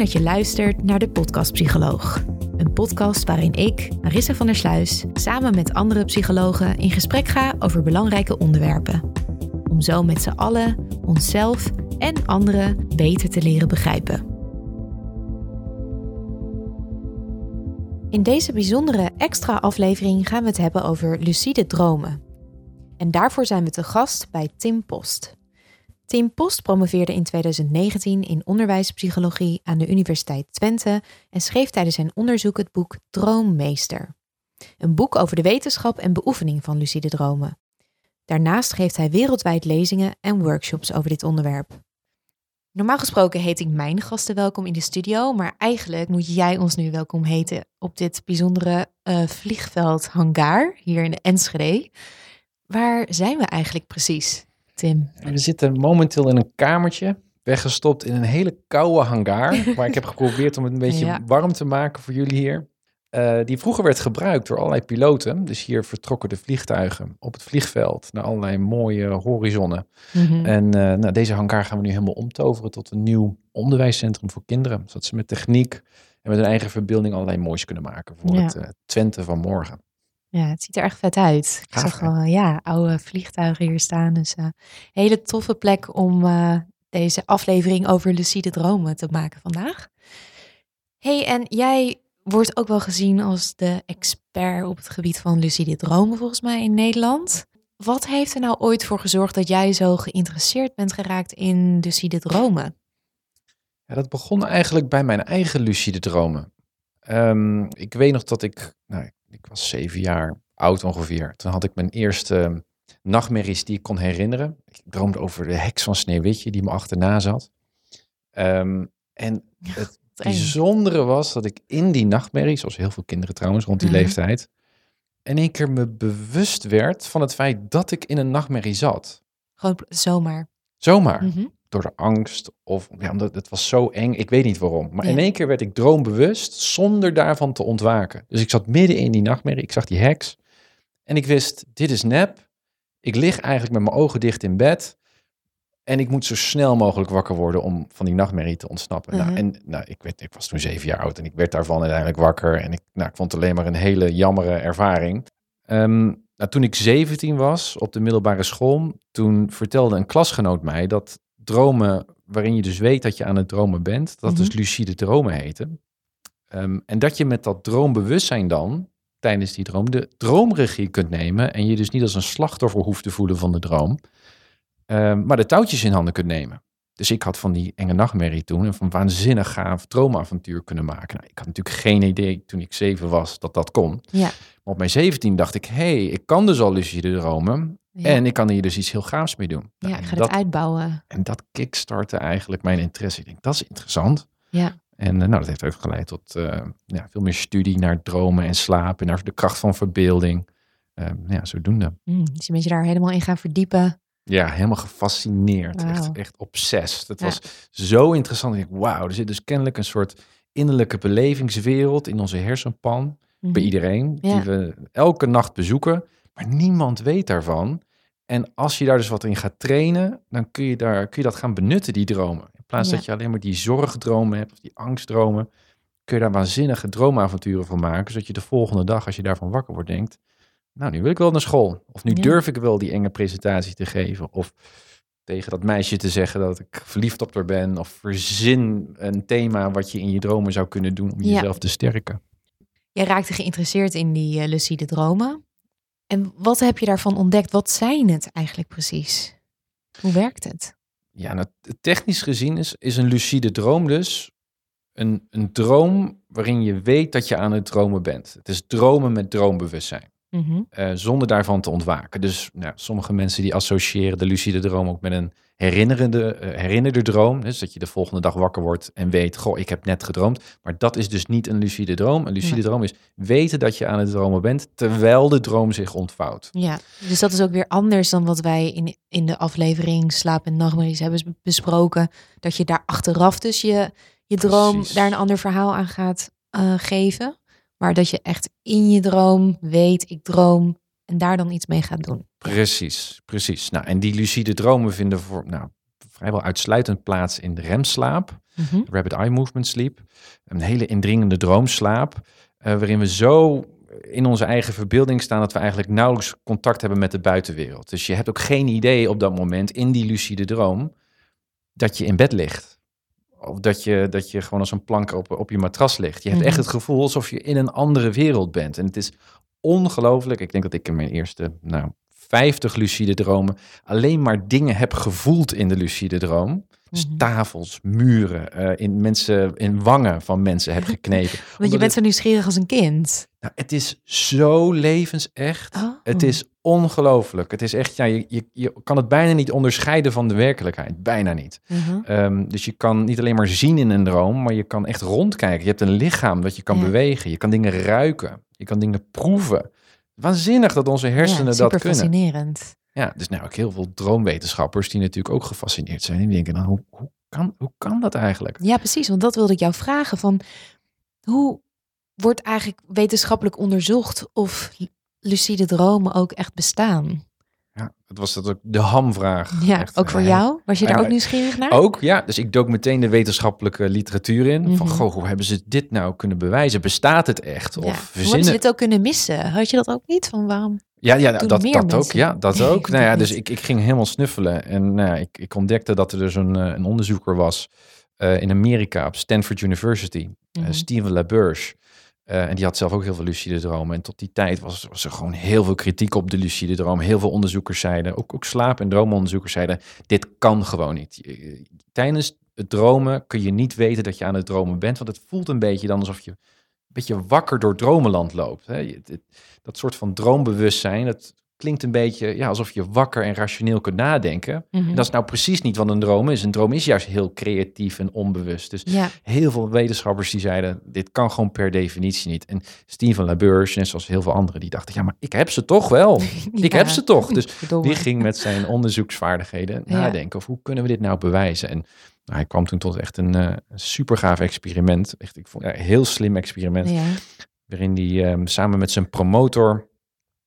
Dat je luistert naar de Podcast Psycholoog. Een podcast waarin ik, Marissa van der Sluis, samen met andere psychologen in gesprek ga over belangrijke onderwerpen. Om zo met z'n allen onszelf en anderen beter te leren begrijpen. In deze bijzondere extra aflevering gaan we het hebben over lucide dromen. En daarvoor zijn we te gast bij Tim Post. Tim Post promoveerde in 2019 in onderwijspsychologie aan de Universiteit Twente en schreef tijdens zijn onderzoek het boek Droommeester. Een boek over de wetenschap en beoefening van lucide dromen. Daarnaast geeft hij wereldwijd lezingen en workshops over dit onderwerp. Normaal gesproken heet ik mijn gasten welkom in de studio, maar eigenlijk moet jij ons nu welkom heten op dit bijzondere uh, vliegveld hangar hier in de Enschede. Waar zijn we eigenlijk precies? Tim? We zitten momenteel in een kamertje, weggestopt in een hele koude hangar. maar ik heb geprobeerd om het een beetje warm te maken voor jullie hier. Uh, die vroeger werd gebruikt door allerlei piloten. Dus hier vertrokken de vliegtuigen op het vliegveld naar allerlei mooie horizonnen. Mm En uh, nou, deze hangar gaan we nu helemaal omtoveren tot een nieuw onderwijscentrum voor kinderen. Zodat ze met techniek en met hun eigen verbeelding allerlei moois kunnen maken voor het uh, Twente van morgen. Ja, het ziet er echt vet uit. Ik zag wel, ja, oude vliegtuigen hier staan. Dus een uh, hele toffe plek om uh, deze aflevering over lucide dromen te maken vandaag. hey, en jij wordt ook wel gezien als de expert op het gebied van lucide dromen volgens mij in Nederland. Wat heeft er nou ooit voor gezorgd dat jij zo geïnteresseerd bent geraakt in lucide dromen? Ja, dat begon eigenlijk bij mijn eigen lucide dromen. Um, ik weet nog dat ik, nou, ik was zeven jaar oud ongeveer. Toen had ik mijn eerste nachtmerries die ik kon herinneren. Ik droomde over de heks van Sneeuwwitje die me achterna zat. Um, en het bijzondere was dat ik in die nachtmerrie, zoals heel veel kinderen trouwens rond die -huh. leeftijd, in één keer me bewust werd van het feit dat ik in een nachtmerrie zat. Gewoon zomaar. Zomaar. Mm -hmm. Door de angst of ja, omdat het was zo eng. Ik weet niet waarom. Maar ja. in één keer werd ik droombewust zonder daarvan te ontwaken. Dus ik zat midden in die nachtmerrie. Ik zag die heks. En ik wist, dit is nep. Ik lig eigenlijk met mijn ogen dicht in bed. En ik moet zo snel mogelijk wakker worden om van die nachtmerrie te ontsnappen. Nou, en nou, ik, weet, ik was toen zeven jaar oud en ik werd daarvan uiteindelijk wakker. En ik, nou, ik vond het alleen maar een hele jammere ervaring. Um, nou, toen ik 17 was op de middelbare school, toen vertelde een klasgenoot mij dat dromen waarin je dus weet dat je aan het dromen bent, dat mm -hmm. dus lucide dromen heten. Um, en dat je met dat droombewustzijn dan, tijdens die droom, de droomregie kunt nemen en je dus niet als een slachtoffer hoeft te voelen van de droom, um, maar de touwtjes in handen kunt nemen. Dus ik had van die enge nachtmerrie toen een van waanzinnig gaaf droomavontuur kunnen maken. Nou, ik had natuurlijk geen idee toen ik zeven was dat dat kon. Ja. Maar op mijn zeventien dacht ik, hé, hey, ik kan dus al lucide dromen. Ja. En ik kan hier dus iets heel gaafs mee doen. Nou, ja, ik ga dat, het uitbouwen. En dat kickstartte eigenlijk mijn interesse. Ik denk, dat is interessant. Ja. En uh, nou, dat heeft ook geleid tot uh, ja, veel meer studie naar dromen en slapen. En naar de kracht van verbeelding. Uh, ja, zodoende. Mm, dus je bent je daar helemaal in gaan verdiepen. Ja, helemaal gefascineerd. Wow. Echt, echt obsessed. Het ja. was zo interessant. Ik denk, wauw, er zit dus kennelijk een soort innerlijke belevingswereld in onze hersenpan. Mm -hmm. Bij iedereen. Ja. Die we elke nacht bezoeken. Maar niemand weet daarvan. En als je daar dus wat in gaat trainen, dan kun je, daar, kun je dat gaan benutten, die dromen. In plaats ja. dat je alleen maar die zorgdromen hebt, of die angstdromen, kun je daar waanzinnige droomavonturen van maken. Zodat je de volgende dag, als je daarvan wakker wordt, denkt, nou, nu wil ik wel naar school. Of nu ja. durf ik wel die enge presentatie te geven. Of tegen dat meisje te zeggen dat ik verliefd op haar ben. Of verzin een thema wat je in je dromen zou kunnen doen om ja. jezelf te sterken. Jij raakte geïnteresseerd in die uh, lucide dromen. En wat heb je daarvan ontdekt? Wat zijn het eigenlijk precies? Hoe werkt het? Ja, nou, technisch gezien is, is een lucide droom dus een, een droom waarin je weet dat je aan het dromen bent. Het is dromen met droombewustzijn. Mhm. eh, zonder daarvan te ontwaken. Dus nou, sommige mensen die associëren de lucide droom ook met een herinnerende, eh, herinnerde droom. Dus dat je de volgende dag wakker wordt en weet, goh, ik heb net gedroomd. Maar dat is dus niet een lucide droom. Een lucide Nee. droom is weten dat je aan het dromen bent, terwijl de droom zich ontvouwt. Ja, dus dat is ook weer anders dan wat wij in, in de aflevering Slaap en Nachtmerries hebben bes- besproken. Dat je daar achteraf dus je, je droom Precies. daar een ander verhaal aan gaat eh, geven. Maar dat je echt in je droom weet, ik droom en daar dan iets mee gaat doen. Precies, precies. Nou, en die lucide dromen vinden voor, nou, vrijwel uitsluitend plaats in de remslaap. Mhm. rapid eye movement sleep. Een hele indringende droomslaap, eh, waarin we zo in onze eigen verbeelding staan dat we eigenlijk nauwelijks contact hebben met de buitenwereld. Dus je hebt ook geen idee op dat moment in die lucide droom dat je in bed ligt. Of dat je, dat je gewoon als een plank op, op je matras ligt. Je hebt echt Mhm. het gevoel alsof je in een andere wereld bent. En het is ongelooflijk. Ik denk dat ik in mijn eerste nou, 50 lucide dromen alleen maar dingen heb gevoeld in de lucide droom. Dus Mhm. tafels, muren, eh, in mensen, in wangen van mensen heb geknepen. Want je bent het, zo nieuwsgierig als een kind. nou, het is zo levensecht. Oh. Het is ongelooflijk. Het is echt, ja, je, je, je kan het bijna niet onderscheiden van de werkelijkheid. Bijna niet. Mhm. Ehm, dus je kan niet alleen maar zien in een droom, maar je kan echt rondkijken. Je hebt een lichaam dat je kan Ja. bewegen. Je kan dingen ruiken. Je kan dingen proeven. Waanzinnig dat onze hersenen ja, dat super kunnen. fascinerend. Ja, dus nou ook heel veel droomwetenschappers die natuurlijk ook gefascineerd zijn. En die denken, dan, hoe, hoe, kan, hoe kan dat eigenlijk? Ja, precies. Want dat wilde ik jou vragen. Van hoe wordt eigenlijk wetenschappelijk onderzocht of lucide dromen ook echt bestaan? Ja, dat was dat ook de hamvraag. Ja, Echt, ook voor eh, jou? Was je daar ook nieuwsgierig naar? Ook, ja. Dus ik dook meteen de wetenschappelijke literatuur in. Van, Mhm. goh, hoe hebben ze dit nou kunnen bewijzen? Bestaat het echt? Ja. Of Hoe hebben ze verzinnen... dit ook kunnen missen? Had je dat ook niet? Van waarom? Ja, ja dat, dat ook. Ja, dat ook. nou ja, dus ik, ik ging helemaal snuffelen. En nou ja, ik, ik ontdekte dat er dus een, eh, een onderzoeker was eh, in Amerika op Stanford University. eh, Mhm. Steven LaBerge. Eh, en die had zelf ook heel veel lucide dromen. En tot die tijd was, was er gewoon heel veel kritiek op de lucide droom. Heel veel onderzoekers zeiden, ook, ook slaap- en droomonderzoekers zeiden, dit kan gewoon niet. Tijdens het dromen kun je niet weten dat je aan het dromen bent. Want het voelt een beetje dan alsof je beetje wakker door dromenland loopt. Hè? Dat soort van droombewustzijn, dat klinkt een beetje ja, alsof je wakker en rationeel kunt nadenken. En dat is nou precies niet wat een droom is. Een droom is juist heel creatief en onbewust. Dus Ja, heel veel wetenschappers die zeiden, dit kan gewoon per definitie niet. En Steven LaBerge, net zoals heel veel anderen, die dachten, ja, maar ik heb ze toch wel. Ik heb ze toch. Dus die ging met zijn onderzoeksvaardigheden Ja. nadenken of hoe kunnen we dit nou bewijzen. En hij kwam toen tot echt een, eh super gaaf experiment. Echt, ik vond ja, een heel slim experiment. Ja. Waarin hij ehm, samen met zijn promotor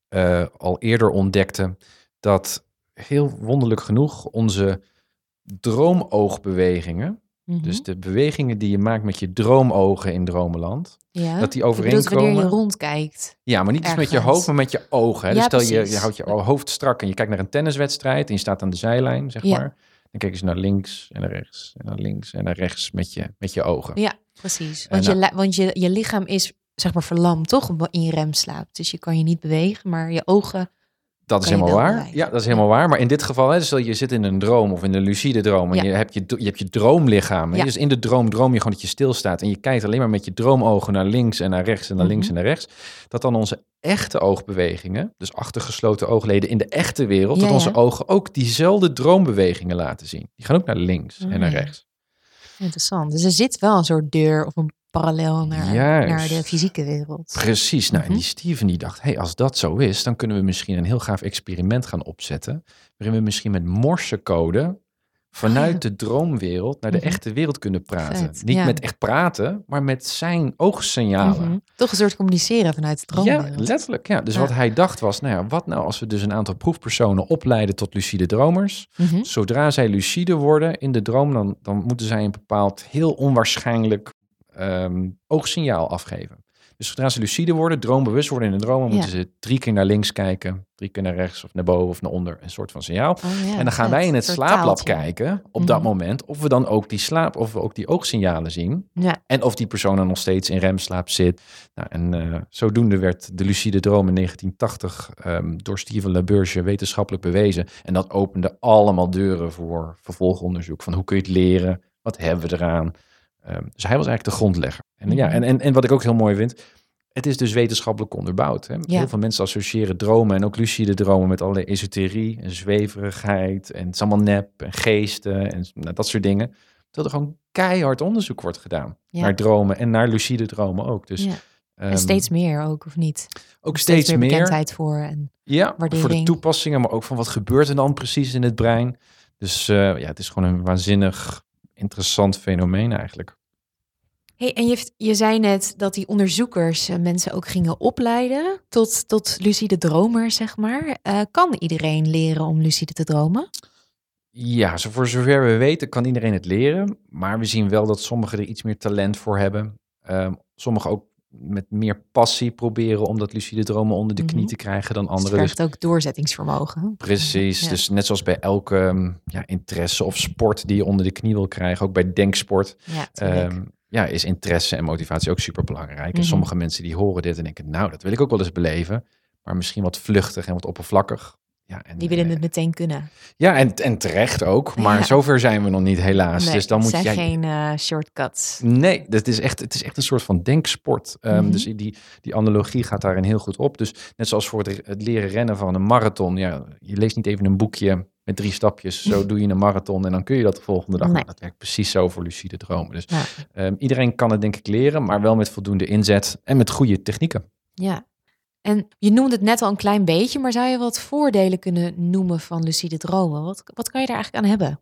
eh, al eerder ontdekte dat heel wonderlijk genoeg onze droomoogbewegingen, Mhm. dus de bewegingen die je maakt met je droomogen in dromenland, ja. dat die bedoelt wanneer je overeenkomen. rondkijkt. Ja, maar niet eens met je hoofd, maar met je ogen. Hè? Ja, dus stel je, je houdt je hoofd strak en je kijkt naar een tenniswedstrijd en je staat aan de zijlijn, zeg maar. Dan kijk je naar links en naar rechts en naar links en naar rechts met je, met je ogen. Ja, precies. Want, je, nou- want je, je lichaam is zeg maar verlamd, toch? In remslaap. Dus je kan je niet bewegen, maar je ogen... Dat is helemaal waar. Ja, dat is helemaal waar. Maar in dit geval, hè, stel je zit in een droom of in een lucide droom en Ja. je, hebt je, je hebt je droomlichaam. Ja. Dus in de droom droom je gewoon dat je stilstaat en je kijkt alleen maar met je droomogen naar links en naar rechts en naar links Mhm. en naar rechts. Dat dan onze echte oogbewegingen, dus achter gesloten oogleden in de echte wereld, Ja, dat onze ogen ook diezelfde droombewegingen laten zien. Die gaan ook naar links en naar ja. rechts. Interessant. Dus er zit wel een soort deur of een parallel naar, Juist. naar de fysieke wereld. Precies. Nou, en Mhm. die Steven die dacht, hey, als dat zo is, dan kunnen we misschien een heel gaaf experiment gaan opzetten, waarin we misschien met morsecode vanuit de droomwereld naar de Mhm. echte wereld kunnen praten. Vet, Niet ja. met echt praten, maar met zijn oogsignalen. Mhm. Toch een soort communiceren vanuit de Ja, droomwereld. letterlijk. Ja. Dus Ja. wat hij dacht was, nou ja, wat nou als we dus een aantal proefpersonen opleiden tot lucide dromers. Mhm. Zodra zij lucide worden in de droom, dan, dan moeten zij een bepaald heel onwaarschijnlijk ehm, oogsignaal afgeven. Dus zodra ze lucide worden, droombewust worden in de Ja. moeten ze drie keer naar links kijken, drie keer naar rechts of naar boven of naar onder, een soort van signaal. Oh, ja, en dan gaan wij in het slaaplab taaltje. kijken op dat Mhm. moment of we dan ook die slaap, of we ook die oogsignalen zien. Ja. En of die persoon dan nog steeds in remslaap zit. Nou, en eh, zodoende werd de lucide droom in 1980 ehm, door Steven LaBerge wetenschappelijk bewezen. En dat opende allemaal deuren voor vervolgonderzoek. Van hoe kun je het leren? Wat hebben we eraan? Ehm, dus hij was eigenlijk de grondlegger. En, ja, Mhm. en, en, en wat ik ook heel mooi vind. het is dus wetenschappelijk onderbouwd. Hè? Heel veel mensen associëren dromen en ook lucide dromen met allerlei esoterie en zweverigheid. En het is allemaal nep en geesten en nou, dat soort dingen. Terwijl er gewoon keihard onderzoek wordt gedaan naar dromen en naar lucide dromen ook. Dus, ja. en ehm, steeds meer ook, of niet? Ook steeds, steeds meer. bekendheid voor en Ja, voor de toepassingen, maar ook van wat gebeurt er dan precies in het brein. Dus uh, ja, het is gewoon een waanzinnig interessant fenomeen eigenlijk. Hey, en je, je zei net dat die onderzoekers uh, mensen ook gingen opleiden tot, tot lucide dromer, zeg maar. Uh, kan iedereen leren om lucide te dromen? Ja, zo voor zover we weten kan iedereen het leren. Maar we zien wel dat sommigen er iets meer talent voor hebben. Um, sommigen ook met meer passie proberen om dat lucide dromen onder de knie mhm. te krijgen dan anderen. Dus het dus ook doorzettingsvermogen. Precies, dus net zoals bij elke ehm, ja, interesse of sport die je onder de knie wil krijgen, ook bij denksport, ja, um, ja is interesse en motivatie ook super belangrijk. En mhm. sommige mensen die horen dit en denken, nou, dat wil ik ook wel eens beleven, maar misschien wat vluchtig en wat oppervlakkig. Ja, en, die willen het meteen kunnen. Ja, en, en terecht ook. Maar zover zijn we nog niet, helaas. Nee, dus dan moet zijn jij... geen uh, shortcuts. Nee, dat is echt, het is echt een soort van denksport. Um, Dus die, die analogie gaat daarin heel goed op. Dus net zoals voor het, het, leren rennen van een marathon. Ja, je leest niet even een boekje met drie stapjes. Zo doe je een marathon en dan kun je dat de volgende dag. Nee. Dat werkt precies zo voor lucide dromen. Dus um, iedereen kan het denk ik leren, maar wel met voldoende inzet en met goede technieken. Ja, en je noemde het net al een klein beetje, maar zou je wat voordelen kunnen noemen van lucide dromen? Wat, wat kan je daar eigenlijk aan hebben?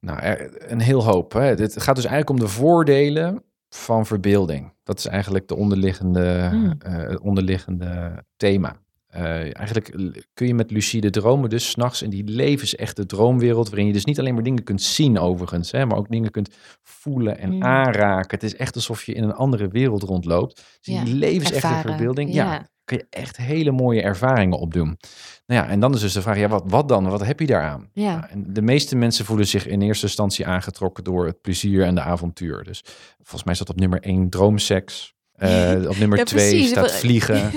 Nou, een heel hoop. Hè. Het gaat dus eigenlijk om de voordelen van verbeelding. Dat is eigenlijk de onderliggende, hmm. uh, onderliggende thema. Uh, eigenlijk kun je met lucide dromen dus s'nachts in die levensechte droomwereld, waarin je dus niet alleen maar dingen kunt zien overigens, hè, maar ook dingen kunt voelen en hmm. aanraken. Het is echt alsof je in een andere wereld rondloopt. Dus ja. die levensechte verbeelding, ja. ja kun je echt hele mooie ervaringen opdoen. Nou ja, en dan is dus de vraag, ja, wat, wat dan? Wat heb je daaraan? Ja. Nou, en de meeste mensen voelen zich in eerste instantie aangetrokken door het plezier en de avontuur. Dus volgens mij staat op nummer één droomseks. Uh, op nummer twee staat vliegen.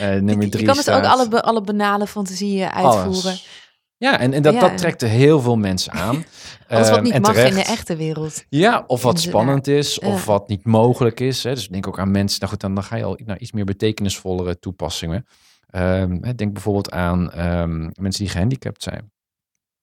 Uh, nummer drie je kan het ook alle, alle banale fantasieën uitvoeren. Ja, en, en dat, dat trekt er heel veel mensen aan. Alles wat ehm, niet mag in de echte wereld. Ja, of wat spannend is, of wat niet mogelijk is. Hè. Dus denk ook aan mensen, nou goed, dan, dan ga je al naar iets meer betekenisvollere toepassingen. Um, denk bijvoorbeeld aan um, mensen die gehandicapt zijn.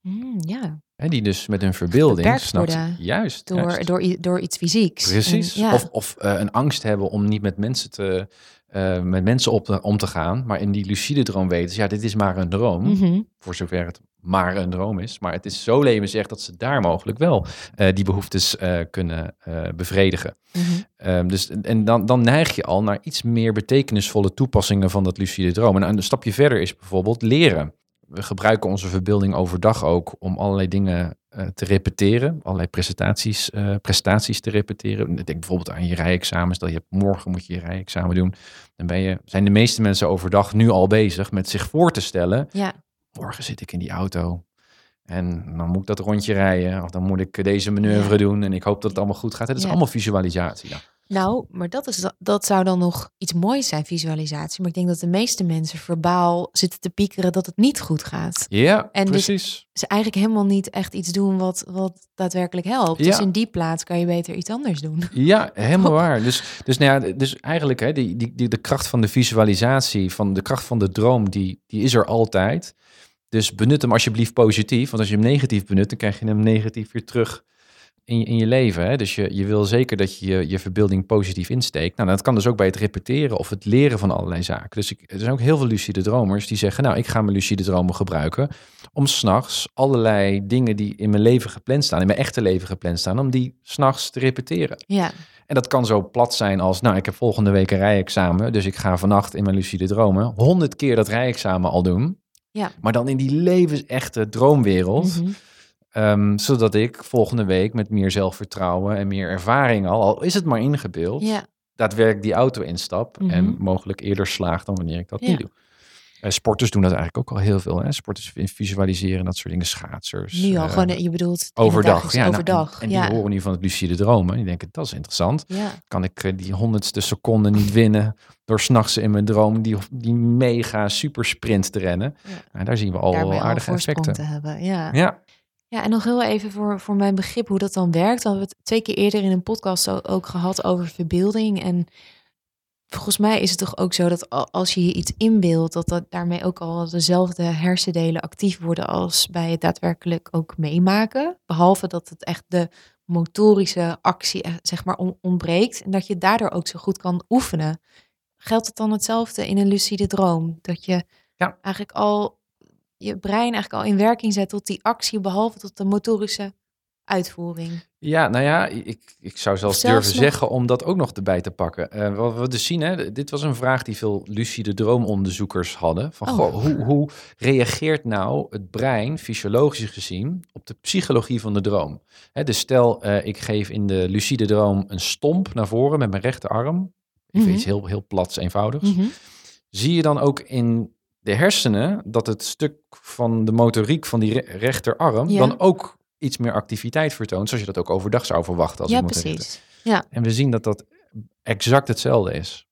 Mm, ja. Hè, die dus met hun verbeelding snapt, juist, door, juist. Door, door iets fysieks. Precies. ja. Of, of uh, een angst hebben om niet met mensen te, uh, met mensen op om te gaan, maar in die lucide droom weten, ja, dit is maar een droom, mm voor zover het maar een droom is. Maar het is zo levensrecht dat ze daar mogelijk wel uh, die behoeftes uh, kunnen bevredigen. Mm -hmm. dus, en dan, dan neig je al naar iets meer betekenisvolle toepassingen van dat lucide droom. En een stapje verder is bijvoorbeeld leren we gebruiken onze verbeelding overdag ook om allerlei dingen te repeteren, allerlei presentaties, uh, prestaties te repeteren. Denk bijvoorbeeld aan je rijexamens, dat je hebt, morgen moet je je rijexamen doen. Dan ben je, zijn de meeste mensen overdag nu al bezig met zich voor te stellen. Ja. Morgen zit ik in die auto en dan moet ik dat rondje rijden, of dan moet ik deze manoeuvre doen en ik hoop dat het allemaal goed gaat. Het is allemaal visualisatie. Nou, maar dat, is, dat zou dan nog iets moois zijn, visualisatie. Maar ik denk dat de meeste mensen verbaal zitten te piekeren dat het niet goed gaat. Ja, en dus precies. Dus ze eigenlijk helemaal niet echt iets doen wat, wat daadwerkelijk helpt. Ja. Dus in die plaats kan je beter iets anders doen. Ja, helemaal waar. Dus, dus, nou ja, dus eigenlijk, hè, die, die, die, de kracht van de visualisatie, van de kracht van de droom, die, die is er altijd. Dus benut hem alsjeblieft positief. Want als je hem negatief benut, dan krijg je hem negatief weer terug in je, in je leven. Hè? Dus je, je wil zeker dat je, je je verbeelding positief insteekt. Nou, dat kan dus ook bij het repeteren of het leren van allerlei zaken. Dus ik, er zijn ook heel veel lucide dromers die zeggen... nou, ik ga mijn lucide dromen gebruiken... om s'nachts allerlei dingen die in mijn leven gepland staan... in mijn echte leven gepland staan... om die s'nachts te repeteren. Ja. En dat kan zo plat zijn als... nou, ik heb volgende week een rijexamen... dus ik ga vannacht in mijn lucide dromen... honderd keer dat rijexamen al doen... Ja. Maar dan in die levensechte droomwereld... Mm Ehm, zodat ik volgende week met meer zelfvertrouwen en meer ervaring al, al is het maar ingebeeld, ja. daadwerkelijk die auto instap en mhm. mogelijk eerder slaag dan wanneer ik dat niet doe. Uh, sporters doen dat eigenlijk ook al heel veel. Hè? Sporters visualiseren dat soort dingen, schaatsers. Nu al, uh, gewoon, je bedoelt overdag. Ja, nou, overdag. en, die horen nu van het lucide dromen. Die denken, dat is interessant. Kan ik uh, die honderdste seconde niet winnen door s'nachts in mijn droom die, die mega super sprint te rennen. Nou, daar zien we al aardige effecten. Te hebben. Ja. Ja. En nog heel even voor, voor mijn begrip hoe dat dan werkt. We hebben het twee keer eerder in een podcast ook gehad over verbeelding. En volgens mij is het toch ook zo dat als je je iets inbeeldt, dat dat daarmee ook al dezelfde hersendelen actief worden als bij het daadwerkelijk ook meemaken. Behalve dat het echt de motorische actie zeg maar ontbreekt en dat je daardoor ook zo goed kan oefenen. Geldt het dan hetzelfde in een lucide droom? Dat je ja. eigenlijk al je brein eigenlijk al in werking zet tot die actie, behalve tot de motorische uitvoering. Ja, nou ja, ik, ik zou zelfs, durven zeggen om dat ook nog erbij te pakken. Uh, wat we dus zien, hè, dit was een vraag die veel lucide droomonderzoekers hadden. Van, oh. goh, hoe, hoe reageert nou het brein, fysiologisch gezien, op de psychologie van de droom? Hè, dus stel, uh, ik geef in de lucide droom een stomp naar voren met mijn rechterarm. Ik weet iets heel, heel plats, eenvoudigs. Mm Zie je dan ook in de hersenen dat het stuk van de motoriek van die rechterarm dan ook iets meer activiteit vertoont, zoals je dat ook overdag zou verwachten. Als ja, precies. Ja. En we zien dat dat exact hetzelfde is.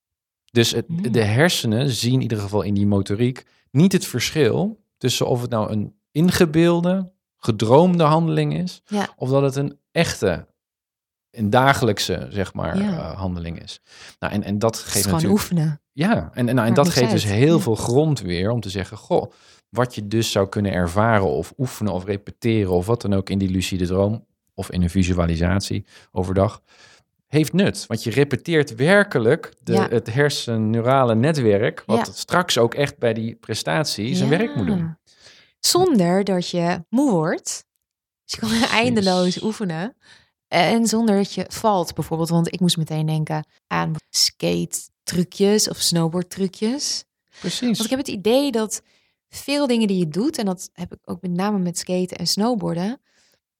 Dus het, hmm. de hersenen zien in ieder geval in die motoriek niet het verschil tussen of het nou een ingebeelde, gedroomde handeling is, ja. of dat het een echte, een dagelijkse, zeg maar, uh, handeling is. Nou, en, en dat geeft natuurlijk... oefenen. Ja, en, en, nou, en dat geeft dus heel veel grond weer om te zeggen, goh, wat je dus zou kunnen ervaren of oefenen of repeteren of wat dan ook in die lucide droom of in een visualisatie overdag, heeft nut. Want je repeteert werkelijk de, ja. het hersenneurale netwerk, wat straks ook echt bij die prestatie zijn werk moet doen. Zonder dat je moe wordt. Dus je kan eindeloos oefenen. En zonder dat je valt bijvoorbeeld. Want ik moest meteen denken aan skate trucjes of snowboard trucjes. Precies. Want ik heb het idee dat veel dingen die je doet, en dat heb ik ook met name met skaten en snowboarden,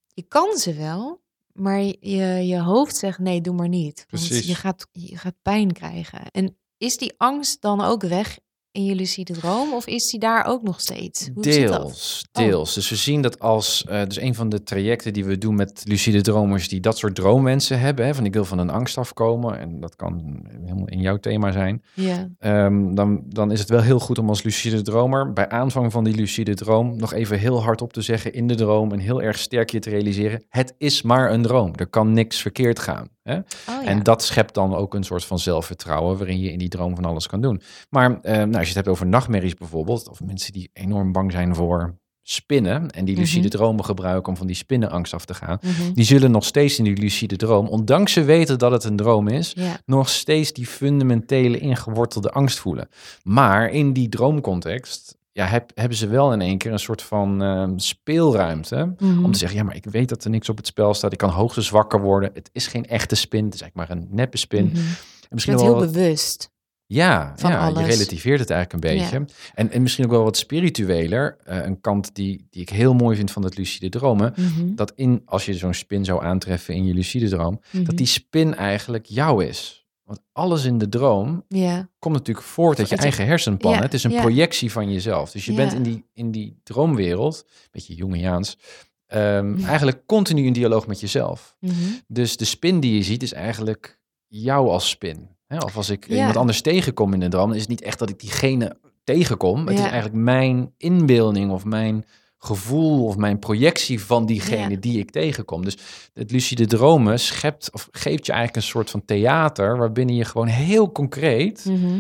je kan ze wel, maar je, je hoofd zegt nee, doe maar niet. Want je gaat, je gaat pijn krijgen. En is die angst dan ook weg in je lucide droom? Of is die daar ook nog steeds? Hoe deels, oh. deels. Dus we zien dat als, uh, dus een van de trajecten die we doen met lucide dromers die dat soort droomwensen hebben, hè, van ik wil van een angst afkomen, en dat kan helemaal in jouw thema zijn, ja. Um, dan, dan is het wel heel goed om als lucide dromer bij aanvang van die lucide droom nog even heel hard op te zeggen in de droom en heel erg sterk je te realiseren, het is maar een droom, er kan niks verkeerd gaan. Hè? Oh, ja. En dat schept dan ook een soort van zelfvertrouwen waarin je in die droom van alles kan doen. Maar uh, nou, als je het hebt over nachtmerries bijvoorbeeld, of mensen die enorm bang zijn voor spinnen en die lucide mhm. dromen gebruiken om van die spinnenangst af te gaan, mhm. die zullen nog steeds in die lucide droom, ondanks ze weten dat het een droom is, nog steeds die fundamentele ingewortelde angst voelen. Maar in die droomcontext ja, heb, hebben ze wel in één keer een soort van uh, speelruimte. Om mhm. te zeggen, ja, maar ik weet dat er niks op het spel staat. Ik kan hoogstens wakker worden. Het is geen echte spin. Het is eigenlijk maar een neppe spin. Mm -hmm. misschien wel heel bewust. Ja, ja je relativeert het eigenlijk een beetje. En, en misschien ook wel wat spiritueler. Uh, een kant die, die ik heel mooi vind van dat lucide dromen. Mhm. Dat in, als je zo'n spin zou aantreffen in je lucide droom, dat Mhm. die spin eigenlijk jou is. Want alles in de droom Ja. komt natuurlijk voort uit je eigen hersenpan. ja? Het is een ja. projectie van jezelf. Dus je bent in die, in die droomwereld, een beetje Jungiaans, ehm, Ja. eigenlijk continu in dialoog met jezelf. Mhm. Dus de spin die je ziet is eigenlijk jou als spin. Hè? Of als ik iemand anders tegenkom in een droom, is het niet echt dat ik diegene tegenkom. Het is eigenlijk mijn inbeelding of mijn gevoel of mijn projectie van diegene Ja. die ik tegenkom. Dus het lucide dromen schept of geeft je eigenlijk een soort van theater waarbinnen je gewoon heel concreet Mhm.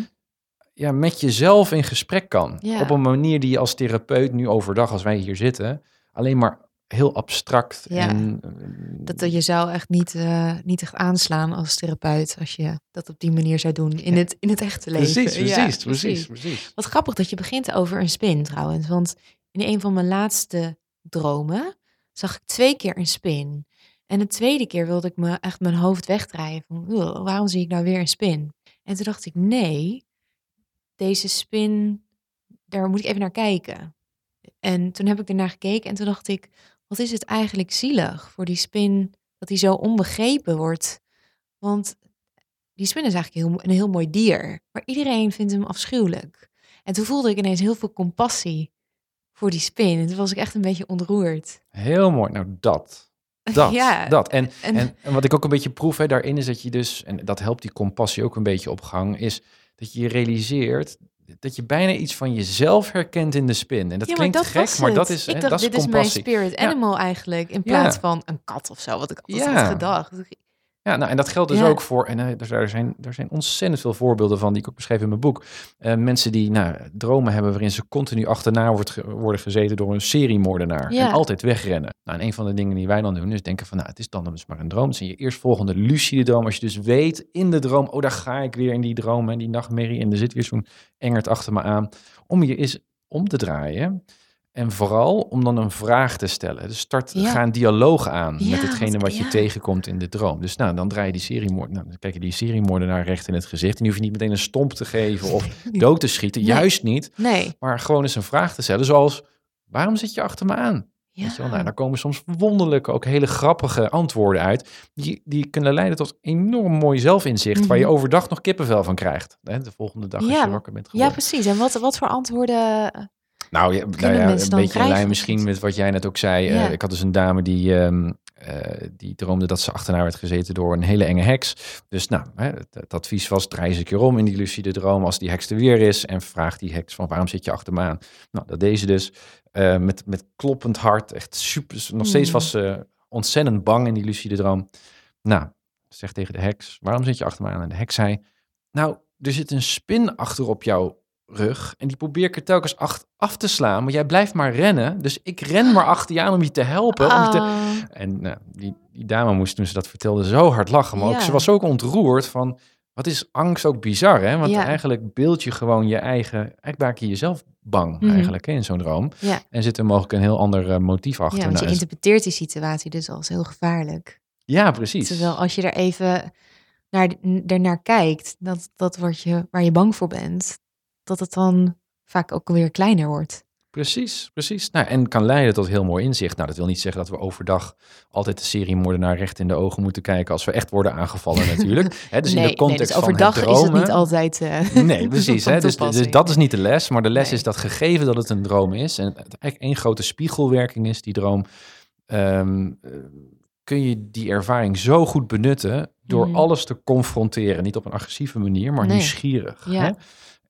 ja, met jezelf in gesprek kan. Ja. Op een manier die je als therapeut nu overdag, als wij hier zitten, alleen maar heel abstract Ja. en eh, Dat je zou echt niet, eh, niet echt aanslaan als therapeut als je dat op die manier zou doen in, het, in het echte leven. precies, precies, Ja, precies, precies. Wat grappig dat je begint over een spin trouwens. Want in een van mijn laatste dromen zag ik twee keer een spin. En de tweede keer wilde ik me echt mijn hoofd wegdraaien. Van, "Ugh, waarom zie ik nou weer een spin? En toen dacht ik, nee, deze spin, daar moet ik even naar kijken. En toen heb ik ernaar gekeken en toen dacht ik, wat is het eigenlijk zielig voor die spin dat hij zo onbegrepen wordt. Want die spin is eigenlijk een heel mooi dier, maar iedereen vindt hem afschuwelijk. En toen voelde ik ineens heel veel compassie voor die spin. En toen was ik echt een beetje ontroerd. Heel mooi. Nou, dat. Dat, Ja, dat. En, en- en, en, wat ik ook een beetje proef hè, daarin is dat je dus, en dat helpt die compassie ook een beetje op gang, is dat je realiseert dat je bijna iets van jezelf herkent in de spin. En dat ja, klinkt dat gek, maar dat is, ik hè, dacht, dat is dit is mijn spirit Ja. animal eigenlijk, in plaats van een kat of zo, wat ik altijd Ja. had gedacht. Ja, nou, en dat geldt dus Ja. ook voor, en eh, er, er zijn, er zijn ontzettend veel voorbeelden van, die ik ook beschreef in mijn boek. Eh, mensen die nou, dromen hebben waarin ze continu achterna wordt ge- worden gezeten door een seriemoordenaar. Ja. En altijd wegrennen. Nou, en een van de dingen die wij dan doen, is denken van, nou, het is dan dus maar een droom. Het is in je eerstvolgende lucide droom. Als je dus weet in de droom, oh, daar ga ik weer in die droom en die nachtmerrie. En er zit weer zo'n engert achter me aan. Om je eens om te draaien. En vooral om dan een vraag te stellen. Dus start, Ja. ga een dialoog aan Ja, met hetgene wat- je ja. tegenkomt in de droom. Dus nou, dan draai je die seriemoord, nou, dan kijk je die seriemoordenaar recht in het gezicht. En die hoef je niet meteen een stomp te geven of dood te schieten. Nee. Juist niet. Nee. Maar gewoon eens een vraag te stellen. Zoals, waarom zit je achter me aan? Ja. Weet je wel? Nou, daar komen soms wonderlijke, ook hele grappige antwoorden uit. Die, die kunnen leiden tot enorm mooi zelfinzicht. Waar je Mhm. overdag nog kippenvel van krijgt. De volgende dag als Ja, je wakker bent ja, geworden. precies. En wat, wat voor antwoorden... Nou, ja, nou ja, een beetje in lijn misschien met wat jij net ook zei. Ja. Eh, ik had dus een dame die, ehm, eh, die droomde dat ze achterna werd gezeten door een hele enge heks. Dus nou, hè, het, het advies was, draai eens een keer om in die lucide droom als die heks er weer is. En vraag die heks van, waarom zit je achter me aan? Nou, dat deed ze dus eh, met, met kloppend hart. Echt super. Nog steeds Mm. was ze ontzettend bang in die lucide droom. Nou, zeg tegen de heks, waarom zit je achter me aan? En de heks zei, nou, er zit een spin achter op jouw rug. En die probeer ik er telkens ach- af te slaan. Maar jij blijft maar rennen. Dus ik ren maar achter je aan om je te helpen. Om je te... Ah, En nou, die, die dame moest toen ze dat vertelde zo hard lachen. Maar ook, ze was ook ontroerd van... Wat is angst ook bizar, hè? Want Ja. eigenlijk beeld je gewoon je eigen... Eigenlijk maak je jezelf bang Mhm. eigenlijk hè, in zo'n droom. Ja. En zit er mogelijk een heel ander eh, motief achter. ja, want je Nou, interpreteert die situatie dus als heel gevaarlijk. ja, precies. Terwijl als je er even naar, ernaar kijkt, dat, dat wat je, waar je bang voor bent, dat het dan vaak ook weer kleiner wordt. Precies, precies. Nou, en kan leiden tot heel mooi inzicht. Nou, dat wil niet zeggen dat we overdag altijd de seriemoordenaar recht in de ogen moeten kijken als we echt worden aangevallen natuurlijk. Hè, dus in de context dus van overdag het is het dromen, niet altijd. eh, Nee, precies. van Hè? Dus, dus dat is niet de les, maar de les Nee. is dat gegeven dat het een droom is en het eigenlijk één grote spiegelwerking is, die droom, ehm, eh, kun je die ervaring zo goed benutten door Mhm. alles te confronteren. Niet op een agressieve manier, maar Nee. nieuwsgierig. Ja. Hè?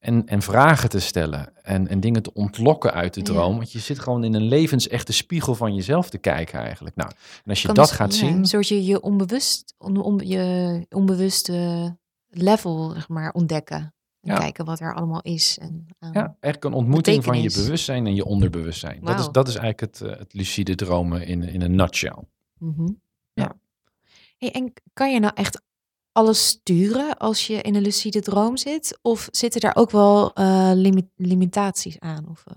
En, en vragen te stellen en, en dingen te ontlokken uit de Ja. droom. Want je zit gewoon in een levensechte spiegel van jezelf te kijken eigenlijk. Nou, en als je kan dat dus- gaat ja, zien... Een soort je, je, onbewust, on, on- je onbewuste level zeg maar, ontdekken. En Ja. kijken wat er allemaal is. En, aan- Ja, eigenlijk een ontmoeting van je bewustzijn en je onderbewustzijn. Dat, is, dat is eigenlijk het, eh, het lucide dromen in, in een nutshell. Mhm. Ja. ja. Hey, en kan je nou echt alles sturen als je in een lucide droom zit? Of zitten daar ook wel eh, limi- limitaties aan? Of eh,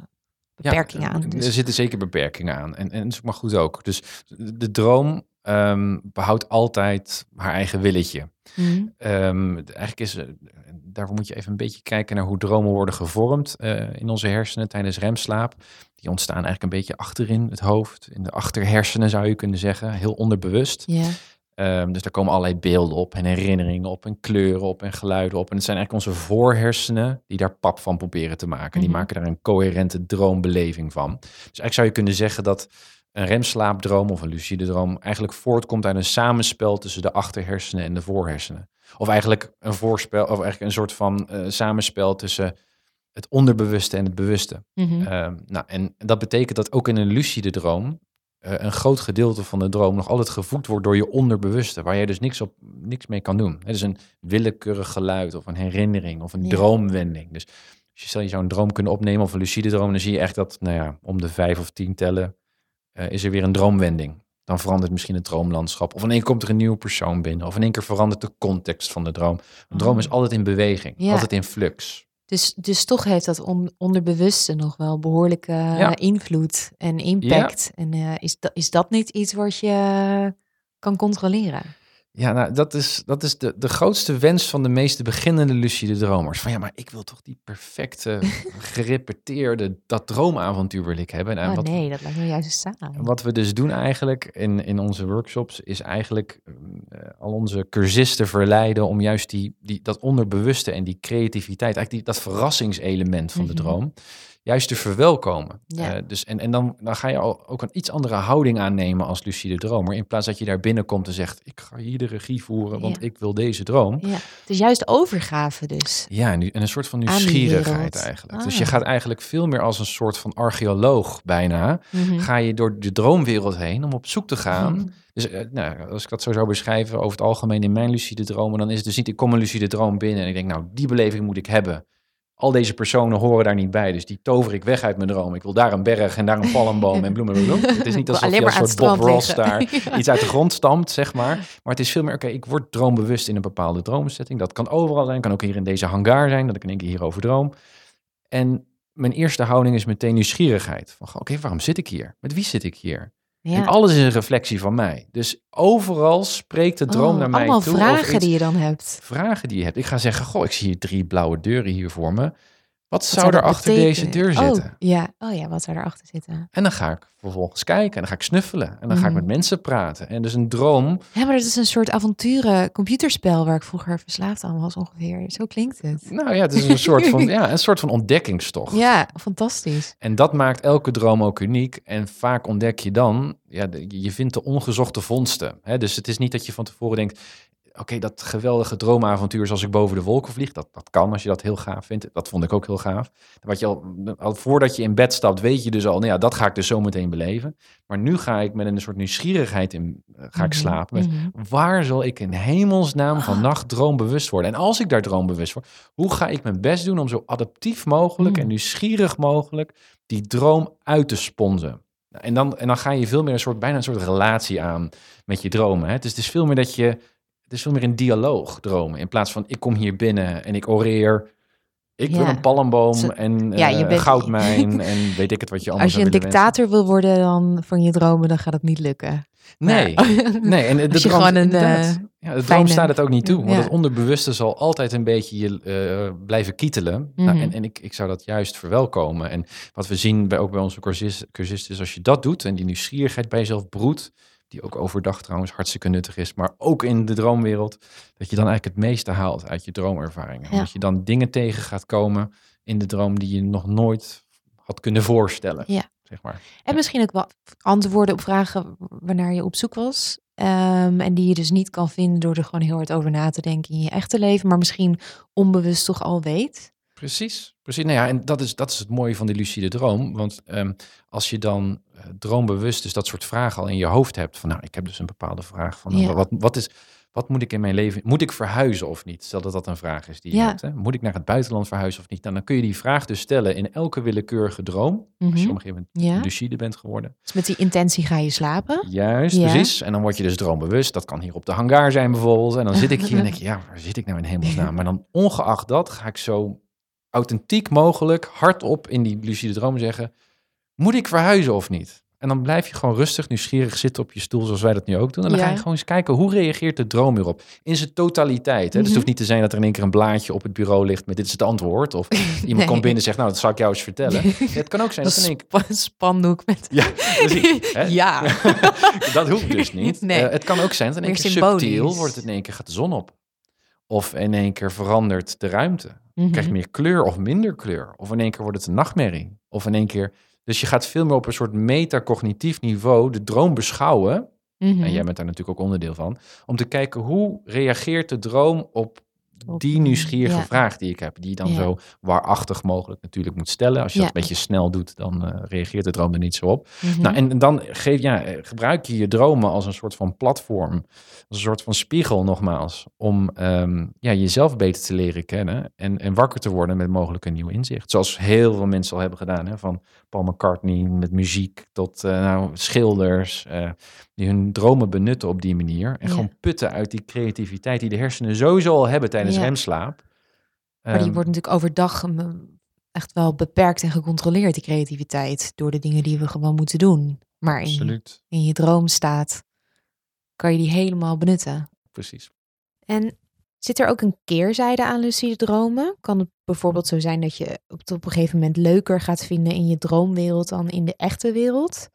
beperkingen Ja, aan? Er Dus, zitten zeker beperkingen aan. En, en dat is maar goed ook. Dus de droom ehm, behoudt altijd haar eigen willetje. Mhm. Ehm, eigenlijk is, eh, daarvoor moet je even een beetje kijken naar hoe dromen worden gevormd eh, in onze hersenen tijdens remslaap. Die ontstaan eigenlijk een beetje achterin het hoofd, in de achterhersenen zou je kunnen zeggen, heel onderbewust. Ja. Ehm, dus daar komen allerlei beelden op en herinneringen op en kleuren op en geluiden op. En het zijn eigenlijk onze voorhersenen die daar pap van proberen te maken. Die Mhm. maken daar een coherente droombeleving van. Dus eigenlijk zou je kunnen zeggen dat een remslaapdroom of een lucide droom eigenlijk voortkomt uit een samenspel tussen de achterhersenen en de voorhersenen. Of eigenlijk een voorspel, of eigenlijk een soort van eh, samenspel tussen het onderbewuste en het bewuste. Mhm. Ehm, nou, en dat betekent dat ook in een lucide droom een groot gedeelte van de droom nog altijd gevoed wordt door je onderbewuste, waar je dus niks, op, niks mee kan doen. Het is een willekeurig geluid of een herinnering of een Ja. droomwending. Dus als je stel je zou een droom kunnen opnemen of een lucide droom, dan zie je echt dat, nou ja, om de vijf of tien tellen eh, is er weer een droomwending. Dan verandert misschien het droomlandschap. Of in één keer komt er een nieuwe persoon binnen. Of in één keer verandert de context van de droom. Een droom is Oh. altijd in beweging, Ja. altijd in flux. Dus, dus toch heeft dat on- onderbewuste nog wel behoorlijke Ja. invloed en impact. En eh, is, dat, is dat niet iets wat je kan controleren? Ja, nou, dat is, dat is de, de grootste wens van de meeste beginnende lucide dromers. Van ja, maar ik wil toch die perfecte, gerepeteerde, dat droomavontuur wil ik hebben. En oh wat, nee, dat lijkt me juist saai. wat we dus doen eigenlijk in, in onze workshops, is eigenlijk eh, al onze cursisten verleiden om juist die, die, dat onderbewuste en die creativiteit, eigenlijk die, dat verrassingselement van de Mhm. droom, juist te verwelkomen. Ja. Eh, dus, en en dan, dan ga je al, ook een iets andere houding aannemen als lucide dromer. In plaats dat je daar binnenkomt en zegt, ik ga hier de regie voeren, want Ja. ik wil deze droom. Ja. Het is juist overgave dus. Ja, en, en een soort van nieuwsgierigheid eigenlijk. Ah. Dus je gaat eigenlijk veel meer als een soort van archeoloog bijna. Mhm. Ga je door de droomwereld heen om op zoek te gaan. Mhm. Dus eh, nou, als ik dat zo zou beschrijven over het algemeen in mijn lucide dromen, dan is het dus niet, ik kom een lucide droom binnen en ik denk, nou, die beleving moet ik hebben. Al deze personen horen daar niet bij, dus die tover ik weg uit mijn droom. Ik wil daar een berg en daar een palmboom en bloemen. bloemen. Het is niet alsof je als soort Bob Ross daar iets uit de grond stampt, zeg maar. Maar het is veel meer, oké, ik word droombewust in een bepaalde droomsetting. Dat kan overal zijn, kan ook hier in deze hangar zijn, dat ik in één keer hierover droom. En mijn eerste houding is meteen nieuwsgierigheid. Van, oké, waarom zit ik hier? Met wie zit ik hier? En alles is een reflectie van mij. Dus overal spreekt de droom Oh, naar mij allemaal toe. of vragen die je dan hebt. Vragen die je hebt. Ik ga zeggen, goh, ik zie hier drie blauwe deuren hier voor me. Wat, zou er achter deze deur zitten? Oh, ja. oh ja, wat zou erachter zitten? En dan ga ik vervolgens kijken en dan ga ik snuffelen. En dan ga ik Mhm. met mensen praten. En dus een droom, Ja, maar dat is een soort avonturen computerspel waar ik vroeger verslaafd aan was ongeveer. Zo klinkt het. nou ja, het is een soort van, ja, een soort van ontdekkingstocht. Ja, fantastisch. En dat maakt elke droom ook uniek. En vaak ontdek je dan, ja, je vindt de ongezochte vondsten. Hè? Dus het is niet dat je van tevoren denkt, oké, dat geweldige droomavontuur zoals ik boven de wolken vlieg, dat, dat kan als je dat heel gaaf vindt. Dat vond ik ook heel gaaf. Wat je al, al voordat je in bed stapt, weet je dus al, nou ja, dat ga ik dus zo meteen beleven. Maar nu ga ik met een soort nieuwsgierigheid in, eh, ga ik Mhm, slapen. Met, mhm. Waar zal ik in hemelsnaam Ah. vannacht droombewust worden? En als ik daar droombewust word, hoe ga ik mijn best doen om zo adaptief mogelijk Mm. en nieuwsgierig mogelijk die droom uit te sponsen? En dan, en dan ga je veel meer een soort, bijna een soort relatie aan met je dromen. Hè? Dus het is veel meer dat je, is veel meer een dialoog dromen. In plaats van ik kom hier binnen en ik oreer, ik wil een palmboom Zo- en Ja, eh, bent- goudmijn en weet ik het wat je anders Als je een wensen. dictator wil worden dan van je dromen, dan gaat het niet lukken. Nee, Maar- nee. En de je droom, gewoon een, eh, ja, de droom staat het ook niet toe. Want het onderbewuste zal altijd een beetje je eh, blijven kietelen. nou, Mhm. en en ik, ik zou dat juist verwelkomen. En wat we zien bij, ook bij onze cursus, cursisten is als je dat doet en die nieuwsgierigheid bij jezelf broedt, die ook overdag trouwens hartstikke nuttig is, maar ook in de droomwereld, dat je dan eigenlijk het meeste haalt uit je droomervaringen. Ja. Omdat je dan dingen tegen gaat komen in de droom die je nog nooit had kunnen voorstellen. Ja. Zeg maar. En misschien ook wel antwoorden op vragen waarnaar je op zoek was. Ehm, en die je dus niet kan vinden door er gewoon heel hard over na te denken in je echte leven. Maar misschien onbewust toch al weet. Precies, precies. Nou ja, en dat is, dat is het mooie van die lucide droom. Want ehm, als je dan eh, droombewust dus dat soort vragen al in je hoofd hebt. Van nou, ik heb dus een bepaalde vraag van Ja. wat, wat, is, wat moet ik in mijn leven... Moet ik verhuizen of niet? Stel dat dat een vraag is die je Ja. hebt. Hè? Moet ik naar het buitenland verhuizen of niet? Nou, dan kun je die vraag dus stellen in elke willekeurige droom. Als je Mhm. op een gegeven Ja. moment lucide bent geworden. Dus met die intentie ga je slapen. Juist, Ja. precies. En dan word je dus droombewust. Dat kan hier op de hangar zijn bijvoorbeeld. En dan zit ik hier en denk je, ja, waar zit ik nou in hemelsnaam? Maar dan ongeacht dat ga ik zo authentiek mogelijk hardop in die lucide droom zeggen, moet ik verhuizen of niet? En dan blijf je gewoon rustig, nieuwsgierig zitten op je stoel, zoals wij dat nu ook doen. En dan ga je gewoon eens kijken, hoe reageert de droom hierop? In zijn totaliteit. Hè? Dus het Mhm. hoeft niet te zijn dat er in één keer een blaadje op het bureau ligt met dit is het antwoord. Of iemand Nee. komt binnen en zegt, nou, dat zal ik jou eens vertellen. Het kan ook zijn dat in één keer... Een spandoek met... Ja, precies. Hè? ja. dat hoeft dus niet. Nee. Eh, het kan ook zijn dat in één keer symbolisch. subtiel wordt het in één keer gaat de zon op. Of in één keer verandert de ruimte. Mhm. Krijg je meer kleur of minder kleur. Of in één keer wordt het een nachtmerrie. Of in één keer... Dus je gaat veel meer op een soort metacognitief niveau de droom beschouwen. Mhm. En jij bent daar natuurlijk ook onderdeel van. Om te kijken hoe reageert de droom op Op, die eh, nieuwsgierige ja. vraag die ik heb. Die je dan Ja. zo waarachtig mogelijk natuurlijk moet stellen. Als je Ja. dat een beetje snel doet, dan eh, reageert de droom er niet zo op. Mhm. Nou, en dan geef, ja, eh, gebruik je je dromen als een soort van platform, als een soort van spiegel nogmaals, om ehm, ja, jezelf beter te leren kennen en, en wakker te worden met mogelijk een nieuw inzicht. Zoals heel veel mensen al hebben gedaan, hè, van Paul McCartney met muziek tot nou, schilders, die hun dromen benutten op die manier en gewoon putten uit die creativiteit die de hersenen sowieso al hebben tijdens Ja. remslaap. Maar die Ehm, wordt natuurlijk overdag echt wel beperkt en gecontroleerd, die creativiteit. Door de dingen die we gewoon moeten doen. Maar in, absoluut, in je droomstaat kan je die helemaal benutten. precies. En zit er ook een keerzijde aan lucide dromen? Kan het bijvoorbeeld zo zijn dat je het op een gegeven moment leuker gaat vinden in je droomwereld dan in de echte wereld?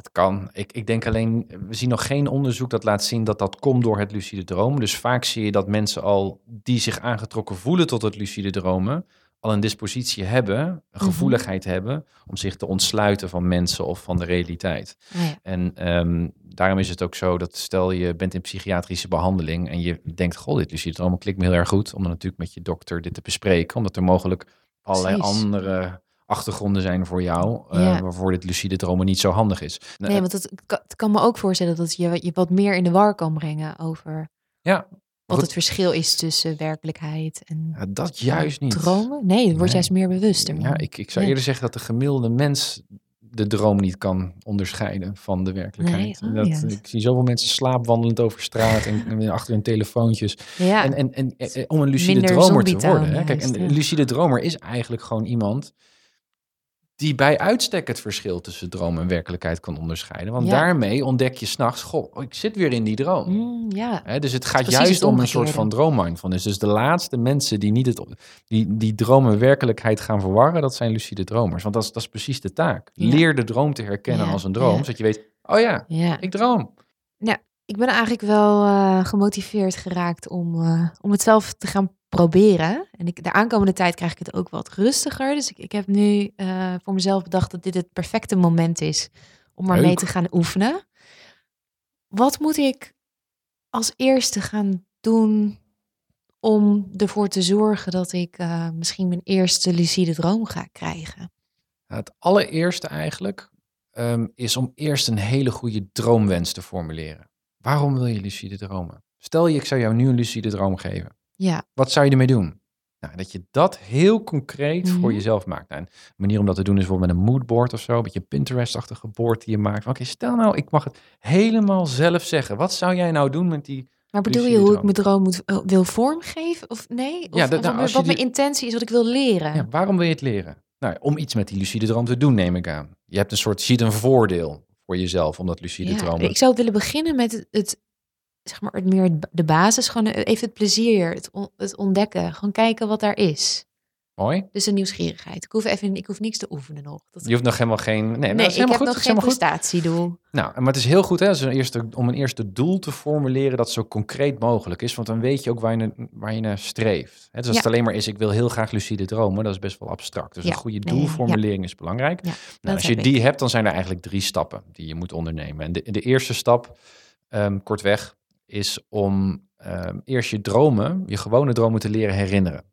Het kan. Ik, ik denk alleen, we zien nog geen onderzoek dat laat zien dat dat komt door het lucide dromen. Dus vaak zie je dat mensen al die zich aangetrokken voelen tot het lucide dromen, al een dispositie hebben, een Mhm. gevoeligheid hebben om zich te ontsluiten van mensen of van de realiteit. Ah, ja. En ehm, daarom is het ook zo dat stel je bent in psychiatrische behandeling en je denkt, goh, dit lucide dromen klikt me heel erg goed, om dan natuurlijk met je dokter dit te bespreken, omdat er mogelijk allerlei Precies. andere achtergronden zijn voor jou, eh, waarvoor dit lucide dromen niet zo handig is. Nee, want het, kan- het kan me ook voorstellen dat je je wat meer in de war kan brengen over ja, wat het verschil is tussen werkelijkheid en Ja, dat juist niet. dromen. Nee, het wordt Nee. juist meer bewust. Ja, ik, ik zou Ja. eerder zeggen dat de gemiddelde mens de droom niet kan onderscheiden van de werkelijkheid. Nee, oh dat, ja. Ik zie zoveel mensen slaapwandelend over straat en, en achter hun telefoontjes. Ja, En, en, en, en om een lucide Minder dromer te worden. Hè? Kijk, een lucide dromer is eigenlijk gewoon iemand die bij uitstek het verschil tussen droom en werkelijkheid kan onderscheiden. Want Ja. daarmee ontdek je s'nachts, goh, ik zit weer in die droom. Mm, ja. Dus het gaat juist het om een soort van droommindfulness. Dus de laatste mensen die niet het, die, die droom en werkelijkheid gaan verwarren, dat zijn lucide dromers. Want dat is, dat is precies de taak. Ja. Leer de droom te herkennen Ja, als een droom, ja. zodat je weet, oh ja, ja. ik droom. Ik ben eigenlijk wel eh, gemotiveerd geraakt om, eh, om het zelf te gaan proberen. En ik, de aankomende tijd krijg ik het ook wat rustiger. Dus ik, ik heb nu eh, voor mezelf bedacht dat dit het perfecte moment is om maar mee te gaan oefenen. Wat moet ik als eerste gaan doen om ervoor te zorgen dat ik eh, misschien mijn eerste lucide droom ga krijgen? Nou, Het allereerste eigenlijk ehm, is om eerst een hele goede droomwens te formuleren. Waarom wil je lucide dromen? Stel je, ik zou jou nu een lucide droom geven. Ja, Wat zou je ermee doen? Nou, dat je dat heel concreet voor Mhm. jezelf maakt. Nou, een manier om dat te doen is bijvoorbeeld met een moodboard of zo. Een beetje Pinterest-achtige board die je maakt. Oké, stel nou, ik mag het helemaal zelf zeggen. Wat zou jij nou doen met die... maar bedoel je hoe ik droom. mijn droom moet, eh, wil vormgeven? Of nee? Of, Ja, dat- nou, wat- wat die- mijn intentie is, wat ik wil leren? Ja, waarom wil je het leren? Nou, om iets met die lucide droom te doen, neem ik aan. Je hebt een soort, ziet een voordeel voor jezelf om dat lucide Ja, dromen. ik zou willen beginnen met het, het zeg maar, het meer de basis, gewoon eh, even het plezier, het, on- het ontdekken, gewoon kijken wat daar is. Mooi. Dus een nieuwsgierigheid. Ik hoef even, ik hoef niks te oefenen nog. Dat, Je hoeft nog helemaal geen... Nee, nee, dat is ik heb nog geen goed. prestatiedoel. Nou, maar het is heel goed hè, als een eerste, om een eerste doel te formuleren dat zo concreet mogelijk is. Want dan weet je ook waar je, waar je naar streeft. Hè, dus als Ja. het alleen maar is, ik wil heel graag lucide dromen, dat is best wel abstract. Dus Ja, een goede nee, ja. doelformulering is belangrijk. Nou, als je die ik. hebt, dan zijn er eigenlijk drie stappen die je moet ondernemen. En de, de eerste stap, ehm, kortweg, is om ehm, eerst je dromen, je gewone dromen te leren herinneren.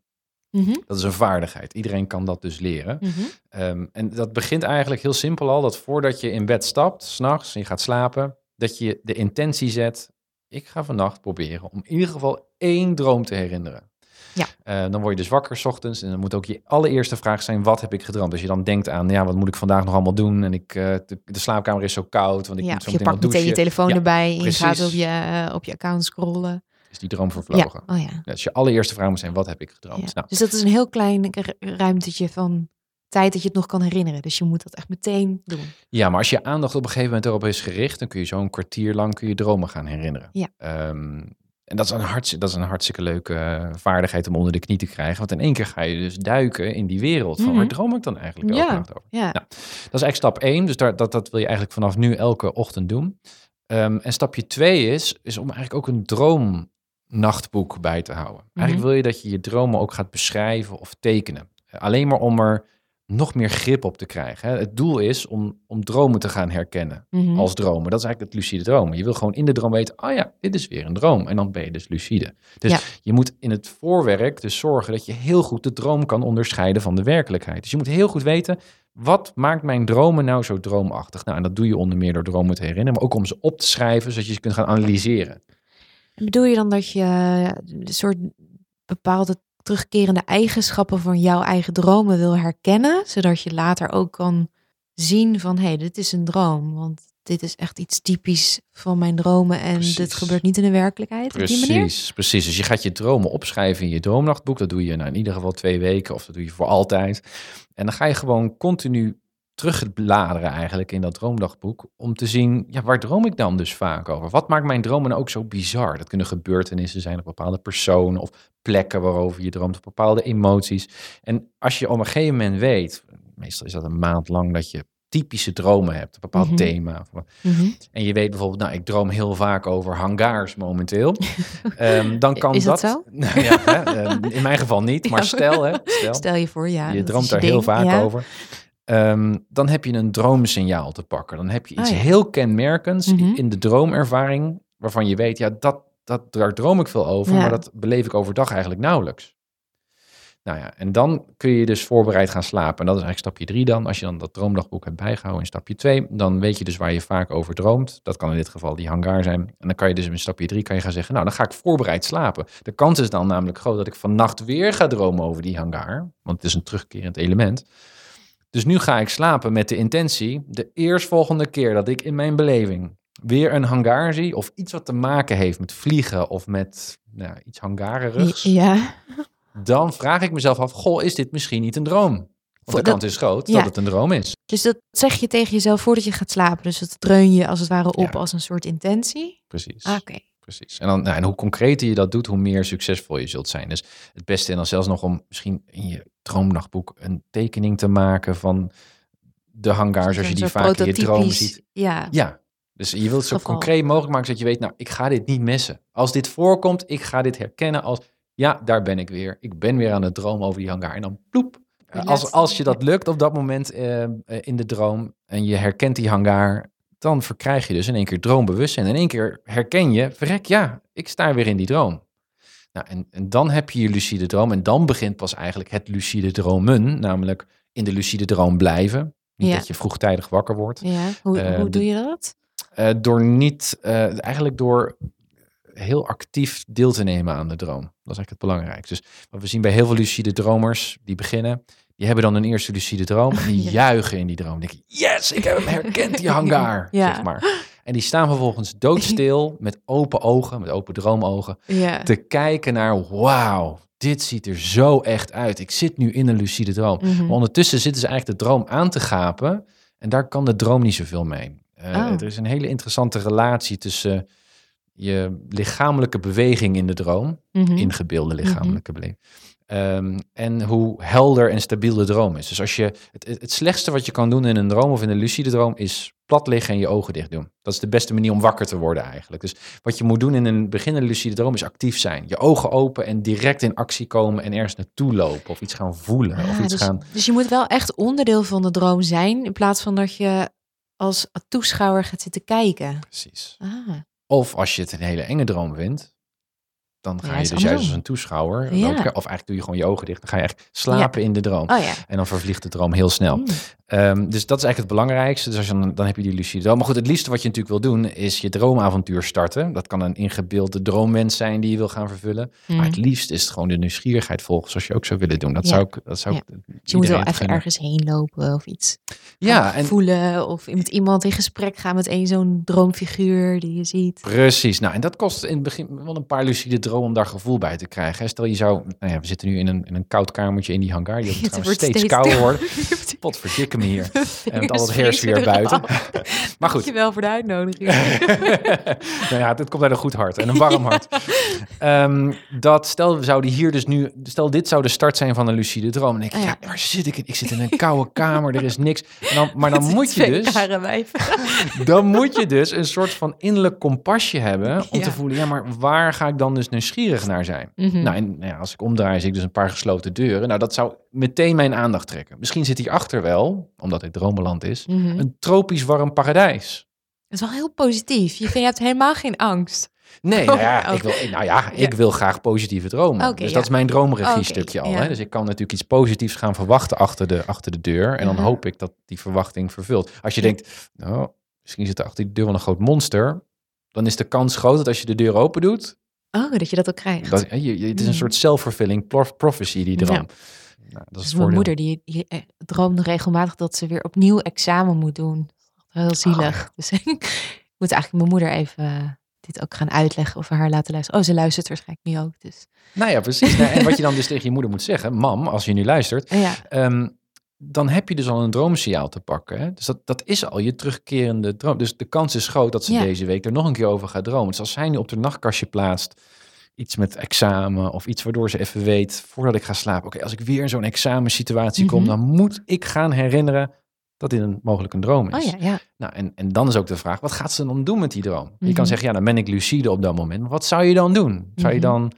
Mhm, Dat is een vaardigheid. Iedereen kan dat dus leren. mhm. Ehm, en dat begint eigenlijk heel simpel al, dat voordat je in bed stapt, s'nachts, en je gaat slapen, dat je de intentie zet, ik ga vannacht proberen om in ieder geval één droom te herinneren. Ja. Eh, dan word je dus wakker 's ochtends en dan moet ook je allereerste vraag zijn, wat heb ik gedroomd? Als je dan denkt aan, ja, wat moet ik vandaag nog allemaal doen? En ik, eh, de, de slaapkamer is zo koud, want ik Ja, moet zo je meteen pakt nog meteen je telefoon Ja, erbij en je gaat op je, eh, op je account scrollen. Is die droom Ja, vervlogen. oh ja. Dus je allereerste vraag moet zijn, wat heb ik gedroomd? Ja. Nou, Dus dat is een heel klein ru- ruimtetje van tijd dat je het nog kan herinneren. Dus je moet dat echt meteen doen. Ja, maar als je aandacht op een gegeven moment erop is gericht, dan kun je zo'n kwartier lang kun je dromen gaan herinneren. Ja. Ehm, en dat is, een hartstikke, dat is een hartstikke leuke eh, vaardigheid om onder de knie te krijgen. Want in één keer ga je dus duiken in die wereld. Van Mhm. waar droom ik dan eigenlijk elke Ja. nacht over? Ja, Nou, Dat is eigenlijk stap één. Dus daar, dat, dat wil je eigenlijk vanaf nu elke ochtend doen. Ehm, en stapje twee is, is om eigenlijk ook een droomnachtboek bij te houden. Eigenlijk Mhm. wil je dat je je dromen ook gaat beschrijven of tekenen. Eh, Alleen maar om er nog meer grip op te krijgen. Het doel is om, om dromen te gaan herkennen Mhm. als dromen. Dat is eigenlijk het lucide dromen. Je wil gewoon in de droom weten, oh ja, dit is weer een droom. En dan ben je dus lucide. Dus Ja. je moet in het voorwerk dus zorgen dat je heel goed de droom kan onderscheiden van de werkelijkheid. Dus je moet heel goed weten, wat maakt mijn dromen nou zo droomachtig? Nou, en dat doe je onder meer door dromen te herinneren, maar ook om ze op te schrijven, zodat je ze kunt gaan analyseren. En bedoel je dan dat je een soort bepaalde terugkerende eigenschappen van jouw eigen dromen wil herkennen, zodat je later ook kan zien van hé, hey, dit is een droom, want dit is echt iets typisch van mijn dromen en Precies. dit gebeurt niet in de werkelijkheid. Op die manier? Precies, precies. Dus je gaat je dromen opschrijven in je droomnachtboek. Dat doe je nou in ieder geval twee weken of dat doe je voor altijd. En dan ga je gewoon continu terugbladeren eigenlijk in dat droomdagboek om te zien, ja, waar droom ik dan dus vaak over? Wat maakt mijn dromen nou ook zo bizar? Dat kunnen gebeurtenissen zijn of bepaalde personen of plekken waarover je droomt of bepaalde emoties. En als je op een gegeven moment weet, meestal is dat een maand lang dat je typische dromen hebt, een bepaald Mhm. thema. Mhm. En je weet bijvoorbeeld, nou, ik droom heel vaak over hangars momenteel. Ehm, dan kan Is dat zo? Nou ja, hè, ehm, in mijn geval niet, maar Ja. stel, hè, stel, Stel je voor, ja. je droomt daar heel ding. vaak Ja. over. Ehm, dan heb je een droomsignaal te pakken. Dan heb je iets ja. heel kenmerkends Mhm. in de droomervaring, waarvan je weet, ja, dat, dat, daar droom ik veel over, Ja. maar dat beleef ik overdag eigenlijk nauwelijks. Nou ja, en dan kun je dus voorbereid gaan slapen. En dat is eigenlijk stapje drie dan. Als je dan dat droomdagboek hebt bijgehouden in stapje twee, dan weet je dus waar je vaak over droomt. Dat kan in dit geval die hangar zijn. En dan kan je dus in stapje drie kan je gaan zeggen, nou, dan ga ik voorbereid slapen. De kans is dan namelijk groot dat ik vannacht weer ga dromen over die hangar. Want het is een terugkerend element. Dus nu ga ik slapen met de intentie, de eerstvolgende keer dat ik in mijn beleving weer een hangar zie, of iets wat te maken heeft met vliegen of met nou, iets hangarerigs, Ja. dan vraag ik mezelf af, goh, is dit misschien niet een droom? Want de kans is groot ja. dat het een droom is. Dus dat zeg je tegen jezelf voordat je gaat slapen. Dus dat dreun je als het ware op Ja. als een soort intentie. Precies. Ah, Oké. Precies. En, dan, nou, en hoe concreter je dat doet, hoe meer succesvol je zult zijn. Dus het beste en dan zelfs nog om misschien in je droomdagboek een tekening te maken van de hangars, als je die vaak in je droom ziet. Ja. Ja, dus je wilt het zo Geval. concreet mogelijk maken, zodat je weet, nou, ik ga dit niet missen. Als dit voorkomt, ik ga dit herkennen als, ja, daar ben ik weer. Ik ben weer aan het dromen over die hangar. En dan ploep. Als, als je dat lukt op dat moment eh, eh, in de droom en je herkent die hangar, dan verkrijg je dus in één keer droombewustzijn. En in één keer herken je, verrek, ja, ik sta weer in die droom. Nou, en, en dan heb je je lucide droom en dan begint pas eigenlijk het lucide dromen, namelijk in de lucide droom blijven. Niet Ja. dat je vroegtijdig wakker wordt. Ja. Hoe, Eh, hoe doe je dat? Eh, door niet, eh, eigenlijk door heel actief deel te nemen aan de droom. Dat is eigenlijk het belangrijkste. Dus wat we zien bij heel veel lucide dromers die beginnen, die hebben dan een eerste lucide droom en die Ja. juichen in die droom. Denk je, yes, ik heb hem herkend, die hangar, Ja. zeg maar. En die staan vervolgens doodstil met open ogen, met open droomogen, Ja. te kijken naar, wauw, dit ziet er zo echt uit. Ik zit nu in een lucide droom. Mhm. Maar ondertussen zitten ze eigenlijk de droom aan te gapen. En daar kan de droom niet zoveel mee. Eh, Oh. Er is een hele interessante relatie tussen je lichamelijke beweging in de droom, Mhm. ingebeelde lichamelijke beleving, ehm, en hoe helder en stabiel de droom is. Dus als je, het, het slechtste wat je kan doen in een droom of in een lucide droom is plat liggen en je ogen dicht doen. Dat is de beste manier om wakker te worden eigenlijk. Dus wat je moet doen in een beginnende lucide droom is actief zijn. Je ogen open en direct in actie komen en ergens naartoe lopen of iets gaan voelen of iets dus, gaan... dus je moet wel echt onderdeel van de droom zijn, in plaats van dat je als toeschouwer gaat zitten kijken. Precies. Ah, Of als je het een hele enge droom vindt, dan ga Ja, je dus juist als een toeschouwer, Ja. of eigenlijk doe je gewoon je ogen dicht, dan ga je echt slapen in de droom. oh. En dan vervliegt de droom heel snel. Mm. Ehm, dus dat is eigenlijk het belangrijkste. Dus als je dan, dan heb je die lucide droom. Maar goed, het liefste wat je natuurlijk wil doen, is je droomavontuur starten. Dat kan een ingebeelde droomwens zijn die je wil gaan vervullen. Maar het Mm. liefst is het gewoon de nieuwsgierigheid volgen, zoals je ook zou willen doen. Dat zou ik, dat zou ik Dus je moet wel even ergens heen lopen of iets. Ja, en voelen of met iemand in gesprek gaan met een zo'n droomfiguur die je ziet. Precies. Nou, en dat kost in het begin wel een paar lucide om daar gevoel bij te krijgen. Stel je zou, nou ja, we zitten nu in een, in een koud kamertje in die hangar. Die Het wordt steeds, steeds kouder worden. Potverdikke me hier. En met al dat heersfeer vriezen buiten. Maar goed. Dankjewel voor de uitnodiging. nou ja, dit komt uit een goed hart en een warm hart. Ehm, dat stel we zouden hier dus nu, stel dit zou de start zijn van een lucide droom. En ik, Ah, ja. ja. waar zit ik in? Ik zit in een koude kamer, er is niks. Dan, maar dan moet je dus, dan moet je dus een soort van innerlijk kompasje hebben om Ja. te voelen, ja, maar waar ga ik dan dus nieuwsgierig naar zijn? Mhm. Nou, en nou ja, als ik omdraai, zie ik dus een paar gesloten deuren. Nou, dat zou meteen mijn aandacht trekken. Misschien zit hierachter wel, omdat het dromenland is, Mhm. een tropisch warm paradijs. Het is wel heel positief. Je, vindt, je hebt helemaal geen angst. Nee, nou ja, Oh, ik wil, nou ja, ik wil graag positieve dromen. Oké, dus ja. dat is mijn droomregie stukje al. ja. Hè? Dus ik kan natuurlijk iets positiefs gaan verwachten achter de, achter de deur. En dan Mhm. hoop ik dat die verwachting vervult. Als je denkt, nou, misschien zit er achter die deur wel een groot monster. Dan is de kans groot dat als je de deur open doet, Oh, dat je dat ook krijgt. dat, hè, je, je- het is een Mhm. soort pro- prophecy, die Ja. droom. Nou, dat is Dus mijn moeder die, die eh, droomt regelmatig dat ze weer opnieuw examen moet doen. Heel zielig. Dus ik moet eigenlijk mijn moeder even eh, dit ook gaan uitleggen of we haar laten luisteren. Oh, ze luistert waarschijnlijk nu ook. Dus Nou ja, precies. Nou, en wat je dan dus tegen je moeder moet zeggen, mam, als je nu luistert, ja, Ehm, dan heb je dus al een droomsignaal te pakken. Hè? Dus dat, dat is al je terugkerende droom. Dus de kans is groot dat ze Ja. deze week er nog een keer over gaat dromen. Dus als zij nu op de nachtkastje plaatst iets met examen of iets waardoor ze even weet voordat ik ga slapen. Oké, als ik weer in zo'n examensituatie kom, Mhm. dan moet ik gaan herinneren dat dit een, mogelijk een droom is. Oh ja, ja. Nou, en, en dan is ook de vraag, wat gaat ze dan doen met die droom? Je Mhm. kan zeggen, ja, dan ben ik lucide op dat moment. Maar wat zou je dan doen? Zou je Mhm. dan...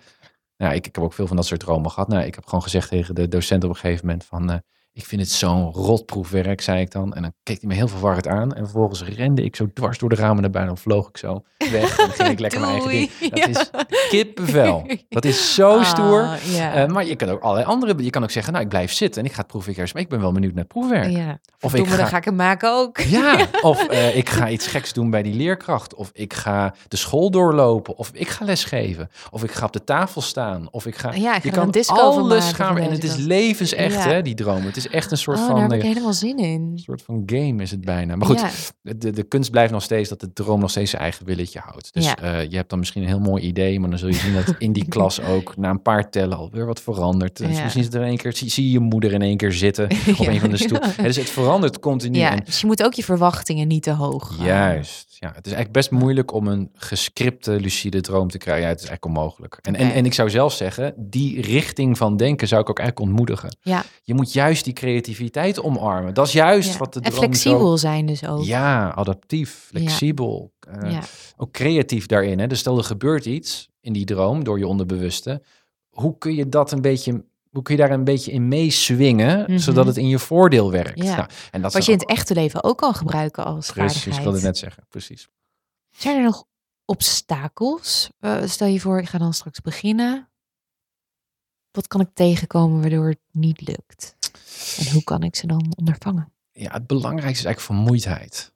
Nou, ik, ik heb ook veel van dat soort dromen gehad. Nou, ik heb gewoon gezegd tegen de docent op een gegeven moment van... eh, ik vind het zo'n rotproefwerk, zei ik dan. En dan keek hij me heel verward aan. En vervolgens rende ik zo dwars door de ramen naar buiten. Dan vloog ik zo weg en dan ging ik lekker mijn eigen ding. Dat Ja. is kippenvel. Dat is zo stoer. Ah, ja. Eh, maar je kan ook allerlei andere... Je kan ook zeggen, nou, ik blijf zitten en ik ga het proefwerk. Maar ik ben wel benieuwd naar het proefwerk. ja. Of Doe ik me, dan ga- ga ik hem maken ook. Ja, of eh, ik ga iets geks doen bij die leerkracht. Of ik ga de school doorlopen. Of ik ga lesgeven. Of ik ga op de tafel staan. Of ik ga... Ja, ik ga je kan disco alles gaan. En het is levensecht, Ja. hè, die droom. Het is echt een soort Oh, van... daar heb ik eh, helemaal zin in. een soort van game is het bijna. Maar goed, Ja. de, de kunst blijft nog steeds dat de droom nog steeds zijn eigen willetje houdt. Dus Ja. eh, je hebt dan misschien een heel mooi idee, maar dan zul je zien dat in die klas ook na een paar tellen alweer wat verandert. Dus Ja. misschien zit er in één keer, zie, zie je je moeder in één keer zitten op een van de stoelen. Dus het verandert continu. Ja, En dus je moet ook je verwachtingen niet te hoog houden. Juist. Ja, het is eigenlijk best moeilijk om een gescripte lucide droom te krijgen. Ja, het is eigenlijk onmogelijk. En, en, en ik zou zelf zeggen, die richting van denken zou ik ook eigenlijk ontmoedigen. Ja. Je moet juist die creativiteit omarmen. Dat is juist Ja. wat de En droom zo- flexibel zijn dus ook. Ja, adaptief, flexibel. eh, Ja. Ook creatief daarin. Hè? Dus stel er gebeurt iets in die droom door je onderbewuste. Hoe kun je dat een beetje... Hoe kun je daar een beetje in meeswingen, Mhm. zodat het in je voordeel werkt? Ja. Nou, en dat Wat je in het echte leven ook kan gebruiken als Precies, ik wilde net zeggen. Precies. Zijn er nog obstakels? Eh, stel je voor, ik ga dan straks beginnen. Wat kan ik tegenkomen waardoor het niet lukt? En hoe kan ik ze dan ondervangen? Ja, het belangrijkste is eigenlijk vermoeidheid.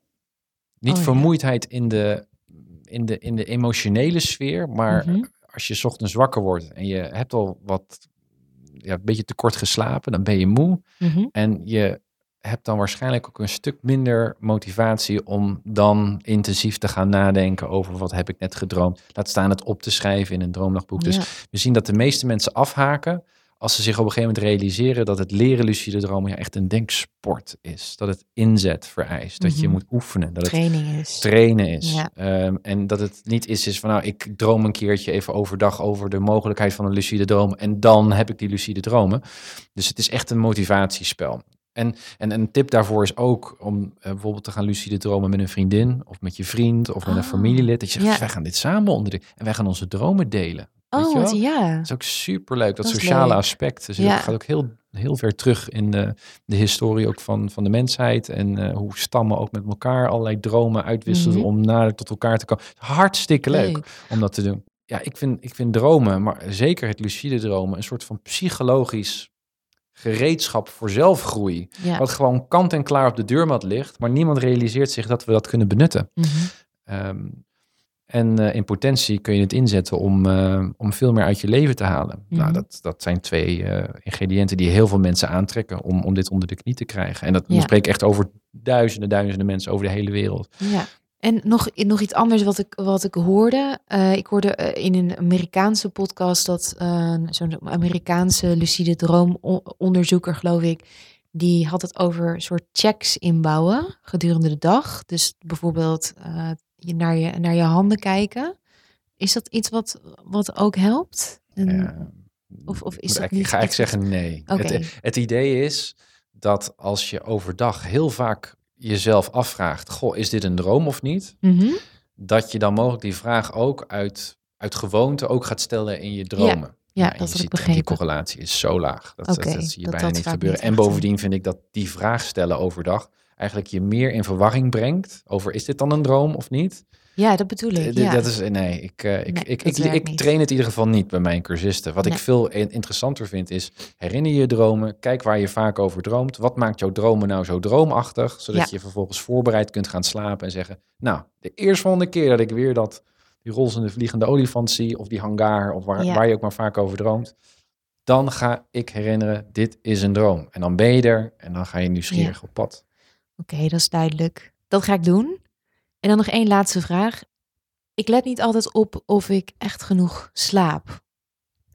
Niet Oh, ja. vermoeidheid in de, in, de, in de emotionele sfeer, maar Mhm. als je 's ochtends wakker wordt en je hebt al wat, ja, een beetje te kort geslapen, dan ben je moe. Mhm. En je hebt dan waarschijnlijk ook een stuk minder motivatie om dan intensief te gaan nadenken over wat heb ik net gedroomd. Laat staan het op te schrijven in een droomdagboek. Dus we zien dat de meeste mensen afhaken als ze zich op een gegeven moment realiseren dat het leren lucide dromen ja echt een denksport is. Dat het inzet vereist, dat je Mhm. moet oefenen, dat het Training is. trainen is. Ja. Ehm, en dat het niet is, is van nou, ik droom een keertje even overdag over de mogelijkheid van een lucide droom en dan heb ik die lucide dromen. Dus het is echt een motivatiespel. En, en een tip daarvoor is ook om eh, bijvoorbeeld te gaan lucide dromen met een vriendin of met je vriend of met een Oh, familielid. Dat je zegt, ja. wij gaan dit samen onder de, en wij gaan onze dromen delen. Oh, wat, ja. Dat is ook superleuk, dat, Dat sociale leuk. aspect. Dus Ja. het gaat ook heel, heel ver terug in de, de historie ook van, van de mensheid. En eh, hoe stammen ook met elkaar allerlei dromen uitwisselden Mhm. om nader tot elkaar te komen. Hartstikke leuk, om dat te doen. Ja, ik vind, ik vind dromen, maar zeker het lucide dromen, een soort van psychologisch gereedschap voor zelfgroei. Ja. Wat gewoon kant en klaar op de deurmat ligt, maar niemand realiseert zich dat we dat kunnen benutten. Mhm. Ehm, en eh, in potentie kun je het inzetten om, eh, om veel meer uit je leven te halen. Nou, Mhm. dat, dat zijn twee eh, ingrediënten die heel veel mensen aantrekken om, om dit onder de knie te krijgen. En dat Ja. ja. spreek ik echt over duizenden, duizenden mensen over de hele wereld. Ja. En nog, nog iets anders wat ik, wat ik hoorde. Ik hoorde in een Amerikaanse podcast dat zo'n Amerikaanse lucide droomonderzoeker, geloof ik, die had het over soort checks inbouwen gedurende de dag. Dus bijvoorbeeld je naar, je, naar je handen kijken. Is dat iets wat, wat ook helpt? En-. Of- of is Ik- dat ik, niet ga eigenlijk zeggen nee. Het, het idee is dat als je overdag heel vaak jezelf afvraagt, goh, is dit een droom of niet? Mhm. Dat je dan mogelijk die vraag ook uit, uit gewoonte ook gaat stellen in je dromen. Ja, en dat je ik ziet begrepen. Die correlatie is zo laag. Dat, dat- zie je dat bijna niet gebeuren. niet en bovendien vind ik dat die vraag stellen overdag eigenlijk je meer in verwarring brengt over is dit dan een droom of niet? Ja, dat bedoel ik. Ja. Dat is nee, ik, eh, ik, Nee, ik, dat ik, ik niet. train het in ieder geval niet bij mijn cursisten. Wat ik veel in- interessanter vind is herinner je je dromen, kijk waar je vaak over droomt. Wat maakt jouw dromen nou zo droomachtig, zodat Ja. je vervolgens voorbereid kunt gaan slapen en zeggen, nou, de eerstvolgende keer dat ik weer dat die rolzende vliegende olifant zie of die hangar of waar, Ja. waar je ook maar vaak over droomt, dan ga ik herinneren, dit is een droom. En dan ben je er en dan ga je nieuwsgierig op pad. Oké, dat is duidelijk. Dat ga ik doen. En dan nog één laatste vraag. Ik let niet altijd op of ik echt genoeg slaap.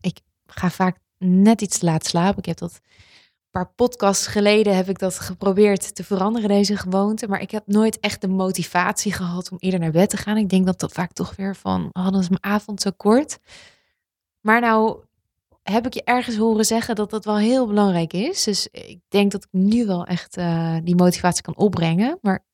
Ik ga vaak net iets laat slapen. Ik heb dat een paar podcasts geleden heb ik dat geprobeerd te veranderen, deze gewoonte. Maar ik heb nooit echt de motivatie gehad om eerder naar bed te gaan. Ik denk dat dat vaak toch weer van, oh, dan is mijn avond zo kort. Maar nou heb ik je ergens horen zeggen dat dat wel heel belangrijk is. Dus ik denk dat ik nu wel echt uh, die motivatie kan opbrengen. Maar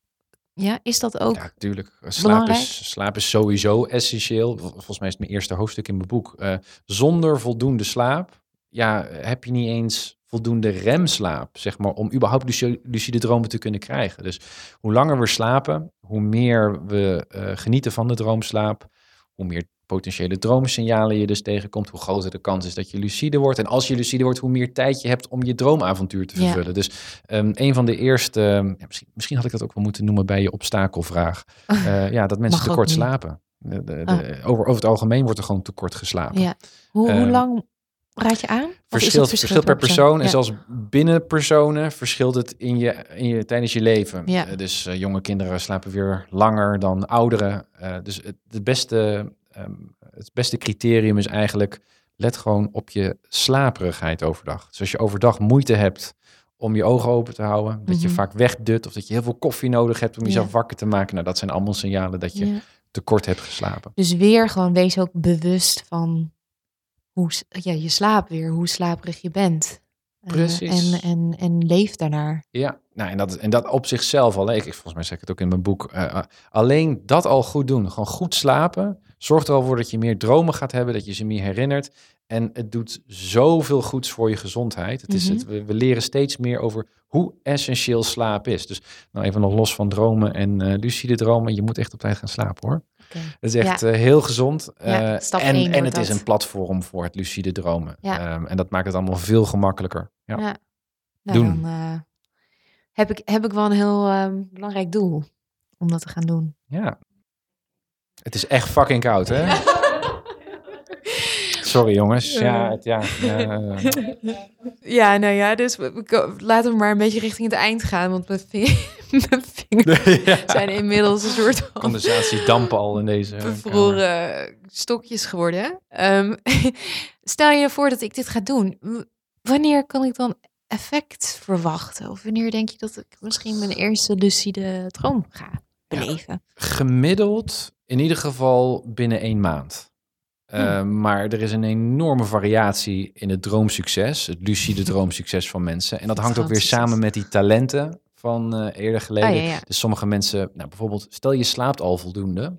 ja, is dat ook? Ja, natuurlijk. Slaap is, slaap is sowieso essentieel. Volgens mij is het mijn eerste hoofdstuk in mijn boek. Uh, zonder voldoende slaap, ja, heb je niet eens voldoende remslaap, zeg maar, om überhaupt lucide dromen te kunnen krijgen. Dus hoe langer we slapen, hoe meer we uh, genieten van de droomslaap, hoe meer potentiële droomsignalen je dus tegenkomt, hoe groter de kans is dat je lucide wordt. En als je lucide wordt, hoe meer tijd je hebt om je droomavontuur te vervullen. Dus um, een van de eerste, ja, misschien, misschien, had ik dat ook wel moeten noemen bij je obstakelvraag, uh, ja, dat mensen te kort slapen. De, de, ah. over, over het algemeen wordt er gewoon te kort geslapen. Ja. Hoe, hoe ehm, lang raad je aan? Verschilt, verschilt per persoon. En zelfs binnen personen verschilt het in je, in je, tijdens je leven. Ja. Uh, dus uh, jonge kinderen slapen weer langer dan ouderen. Uh, dus het, het, beste, um, het beste criterium is eigenlijk... let gewoon op je slaperigheid overdag. Dus als je overdag moeite hebt om je ogen open te houden... dat mm -hmm. je mhm. vaak wegdut of dat je heel veel koffie nodig hebt... om jezelf ja. wakker te maken. Nou, dat zijn allemaal signalen dat je te kort hebt geslapen. Dus weer gewoon wees ook bewust van hoe ja, je slaapt weer, hoe slaperig je bent. Eh, Precies. en, en, en leef daarnaar. Ja, nou, en, dat, en dat op zichzelf al. Ik, volgens mij zeg ik het ook in mijn boek. Uh, alleen dat al goed doen. Gewoon goed slapen. Zorgt er al voor dat je meer dromen gaat hebben. Dat je ze meer herinnert. En het doet zoveel goeds voor je gezondheid. Het is het, mhm. we, leren steeds meer over hoe essentieel slaap is. Dus nou even nog los van dromen en uh, lucide dromen. Je moet echt op tijd gaan slapen hoor. Het is echt ja. uh, heel gezond. Uh, en en het is een platform voor het lucide dromen. Ja. Um, en dat maakt het allemaal veel gemakkelijker. Ja. Nou, doen. Dan, heb, ik, heb ik wel een heel um, belangrijk doel om dat te gaan doen. Ja. Het is echt fucking koud, hè? Sorry jongens. Ja, het, ja, ja, ja, nou ja, dus laten we maar een beetje richting het eind gaan. Want mijn, vingers zijn inmiddels een soort Condensatie dampen al in deze bevroren stokjes geworden. Um, stel je voor dat ik dit ga doen. Wanneer kan ik dan effect verwachten? Of wanneer denk je dat ik misschien mijn eerste lucide droom ga beleven? gemiddeld in ieder geval binnen één maand. Uh, maar er is een enorme variatie in het droomsucces, het lucide droomsucces van mensen. En dat hangt ook weer samen met die talenten van uh, eerder geleden. Ah, ja, ja. Dus sommige mensen, nou, bijvoorbeeld, stel je slaapt al voldoende,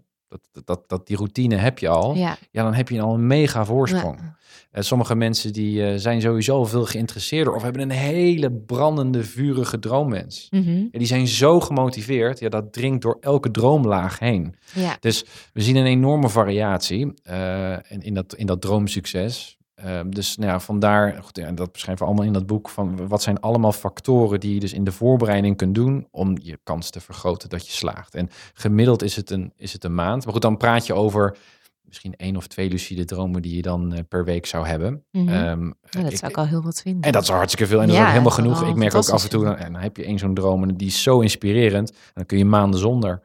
dat, dat, dat, die routine heb je al, ja, ja dan heb je al een mega voorsprong. Uh, sommige mensen die uh, zijn sowieso veel geïnteresseerder of hebben een hele brandende, vurige droomwens. Mm -hmm. die zijn zo gemotiveerd, ja, dat dringt door elke droomlaag heen. Ja. Dus we zien een enorme variatie uh, in, in, dat, in dat droomsucces. Um, dus nou ja, vandaar, goed, ja, dat beschrijven we allemaal in dat boek, van wat zijn allemaal factoren die je dus in de voorbereiding kunt doen om je kans te vergroten dat je slaagt. En gemiddeld is het een, is het een maand. Maar goed, dan praat je over misschien één of twee lucide dromen die je dan uh, per week zou hebben. Mm -hmm. um, ja, dat ik, zou ik al heel wat vinden. En dat is hartstikke veel en dat ja, is helemaal genoeg. Ik merk ook af en toe, en dan heb je één zo'n droom en die is zo inspirerend. En dan kun je maanden zonder.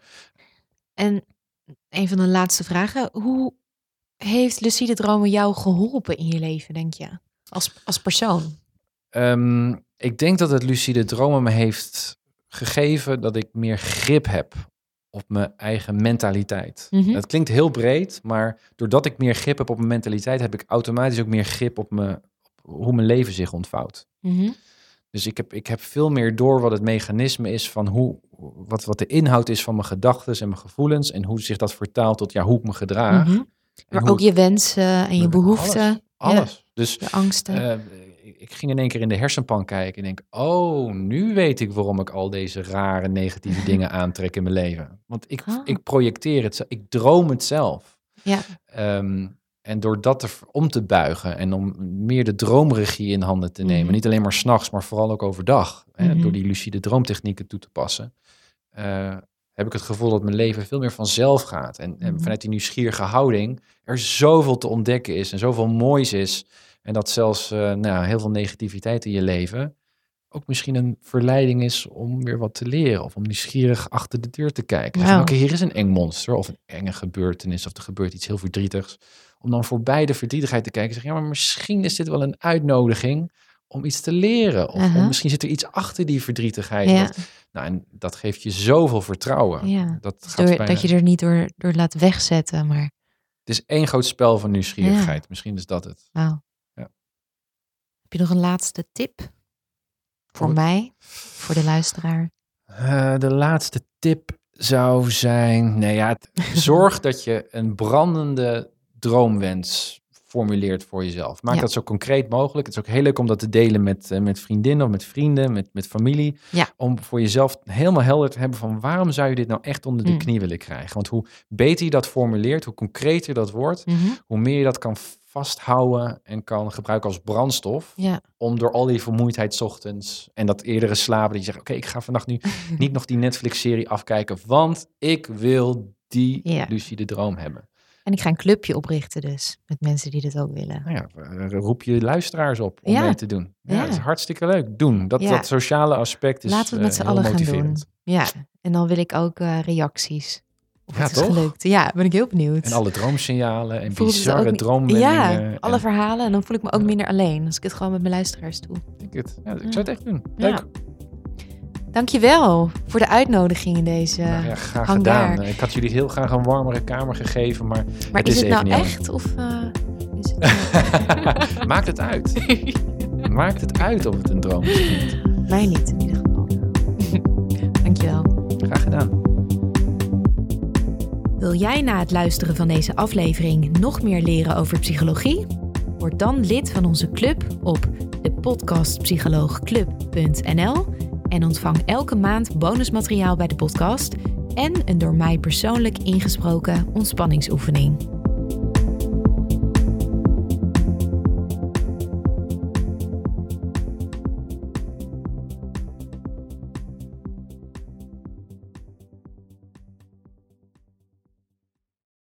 En een van de laatste vragen, hoe heeft lucide dromen jou geholpen in je leven, denk je? Als, als persoon? Um, ik denk dat het lucide dromen me heeft gegeven dat ik meer grip heb op mijn eigen mentaliteit. Mm -hmm. Dat klinkt heel breed, maar doordat ik meer grip heb op mijn mentaliteit, heb ik automatisch ook meer grip op, me, op hoe mijn leven zich ontvouwt. Mm -hmm. Dus ik heb, ik heb veel meer door wat het mechanisme is van hoe, wat, wat de inhoud is van mijn gedachten en mijn gevoelens en hoe zich dat vertaalt tot ja, hoe ik me gedraag. Mm -hmm. Maar ook je wensen en je behoeften. Alles. alles. Dus, de angsten. Uh, ik ging in één keer in de hersenpan kijken en denk, oh, nu weet ik waarom ik al deze rare negatieve dingen aantrek in mijn leven. Want ik, oh. ik projecteer het, ik droom het zelf. Ja. Um, en door dat er, om te buigen en om meer de droomregie in handen te nemen, mm -hmm. niet alleen maar s'nachts, maar vooral ook overdag, mm -hmm. hè, door die lucide droomtechnieken toe te passen, uh, heb ik het gevoel dat mijn leven veel meer vanzelf gaat. En, en mhm. vanuit die nieuwsgierige houding er zoveel te ontdekken is en zoveel moois is. En dat zelfs uh, nou, heel veel negativiteit in je leven ook misschien een verleiding is om weer wat te leren. Of om nieuwsgierig achter de deur te kijken. Wow. Oké, hier is een eng monster of een enge gebeurtenis of er gebeurt iets heel verdrietigs. Om dan voorbij de verdrietigheid te kijken en zeggen, ja, maar misschien is dit wel een uitnodiging om iets te leren. Of, uh -huh. of misschien zit er iets achter die verdrietigheid. Ja. Dat, nou, en dat geeft je zoveel vertrouwen. Ja. Dat, gaat door, bijna... dat je er niet door, door laat wegzetten, maar... Het is één groot spel van nieuwsgierigheid. Ja. Misschien is dat het. Wauw. Heb je nog een laatste tip? Voor mij, voor de luisteraar. Eh, de laatste tip zou zijn, nou ja, zorg dat je een brandende droomwens formuleert voor jezelf. Maak Ja. dat zo concreet mogelijk. Het is ook heel leuk om dat te delen met, eh, met vriendinnen of met vrienden, met, met familie. Ja. Om voor jezelf helemaal helder te hebben van waarom zou je dit nou echt onder de Mm. knie willen krijgen. Want hoe beter je dat formuleert, hoe concreter dat wordt, Mhm. hoe meer je dat kan vasthouden en kan gebruiken als brandstof Ja, om door al die vermoeidheid 's ochtends en dat eerdere slapen, die je zegt, oké, ik ga vannacht nu niet nog die Netflix-serie afkijken, want ik wil die Ja. lucide droom hebben. En ik ga een clubje oprichten dus, met mensen die dit ook willen. Nou ja, eh, roep je luisteraars op om Ja. mee te doen. Ja, Ja. dat is hartstikke leuk. Doen. Dat, Ja. dat sociale aspect is Laten we het met z'n eh, allen gaan doen. Ja, en dan wil ik ook eh, reacties. Of Ja, het is toch? gelukt. Ja, ben ik heel benieuwd. En alle droomsignalen en bizarre droomwendingen. Ja, alle en- verhalen. En dan voel ik me ook minder alleen als ik het gewoon met mijn luisteraars doe. ik, het. Ja, ik zou het echt doen. Leuk. Dankjewel voor de uitnodiging in deze. Nou ja, graag hangar. gedaan. Ik had jullie heel graag een warmere kamer gegeven, maar maar het is is het nou echt? Of eh, is het... maakt het uit. Maakt het uit of het een droom is. Mij niet in ieder geval. Dankjewel. Graag gedaan. Wil jij na het luisteren van deze aflevering nog meer leren over psychologie? Word dan lid van onze club op depodcastpsycholoogclub.nl en ontvang elke maand bonusmateriaal bij de podcast en een door mij persoonlijk ingesproken ontspanningsoefening.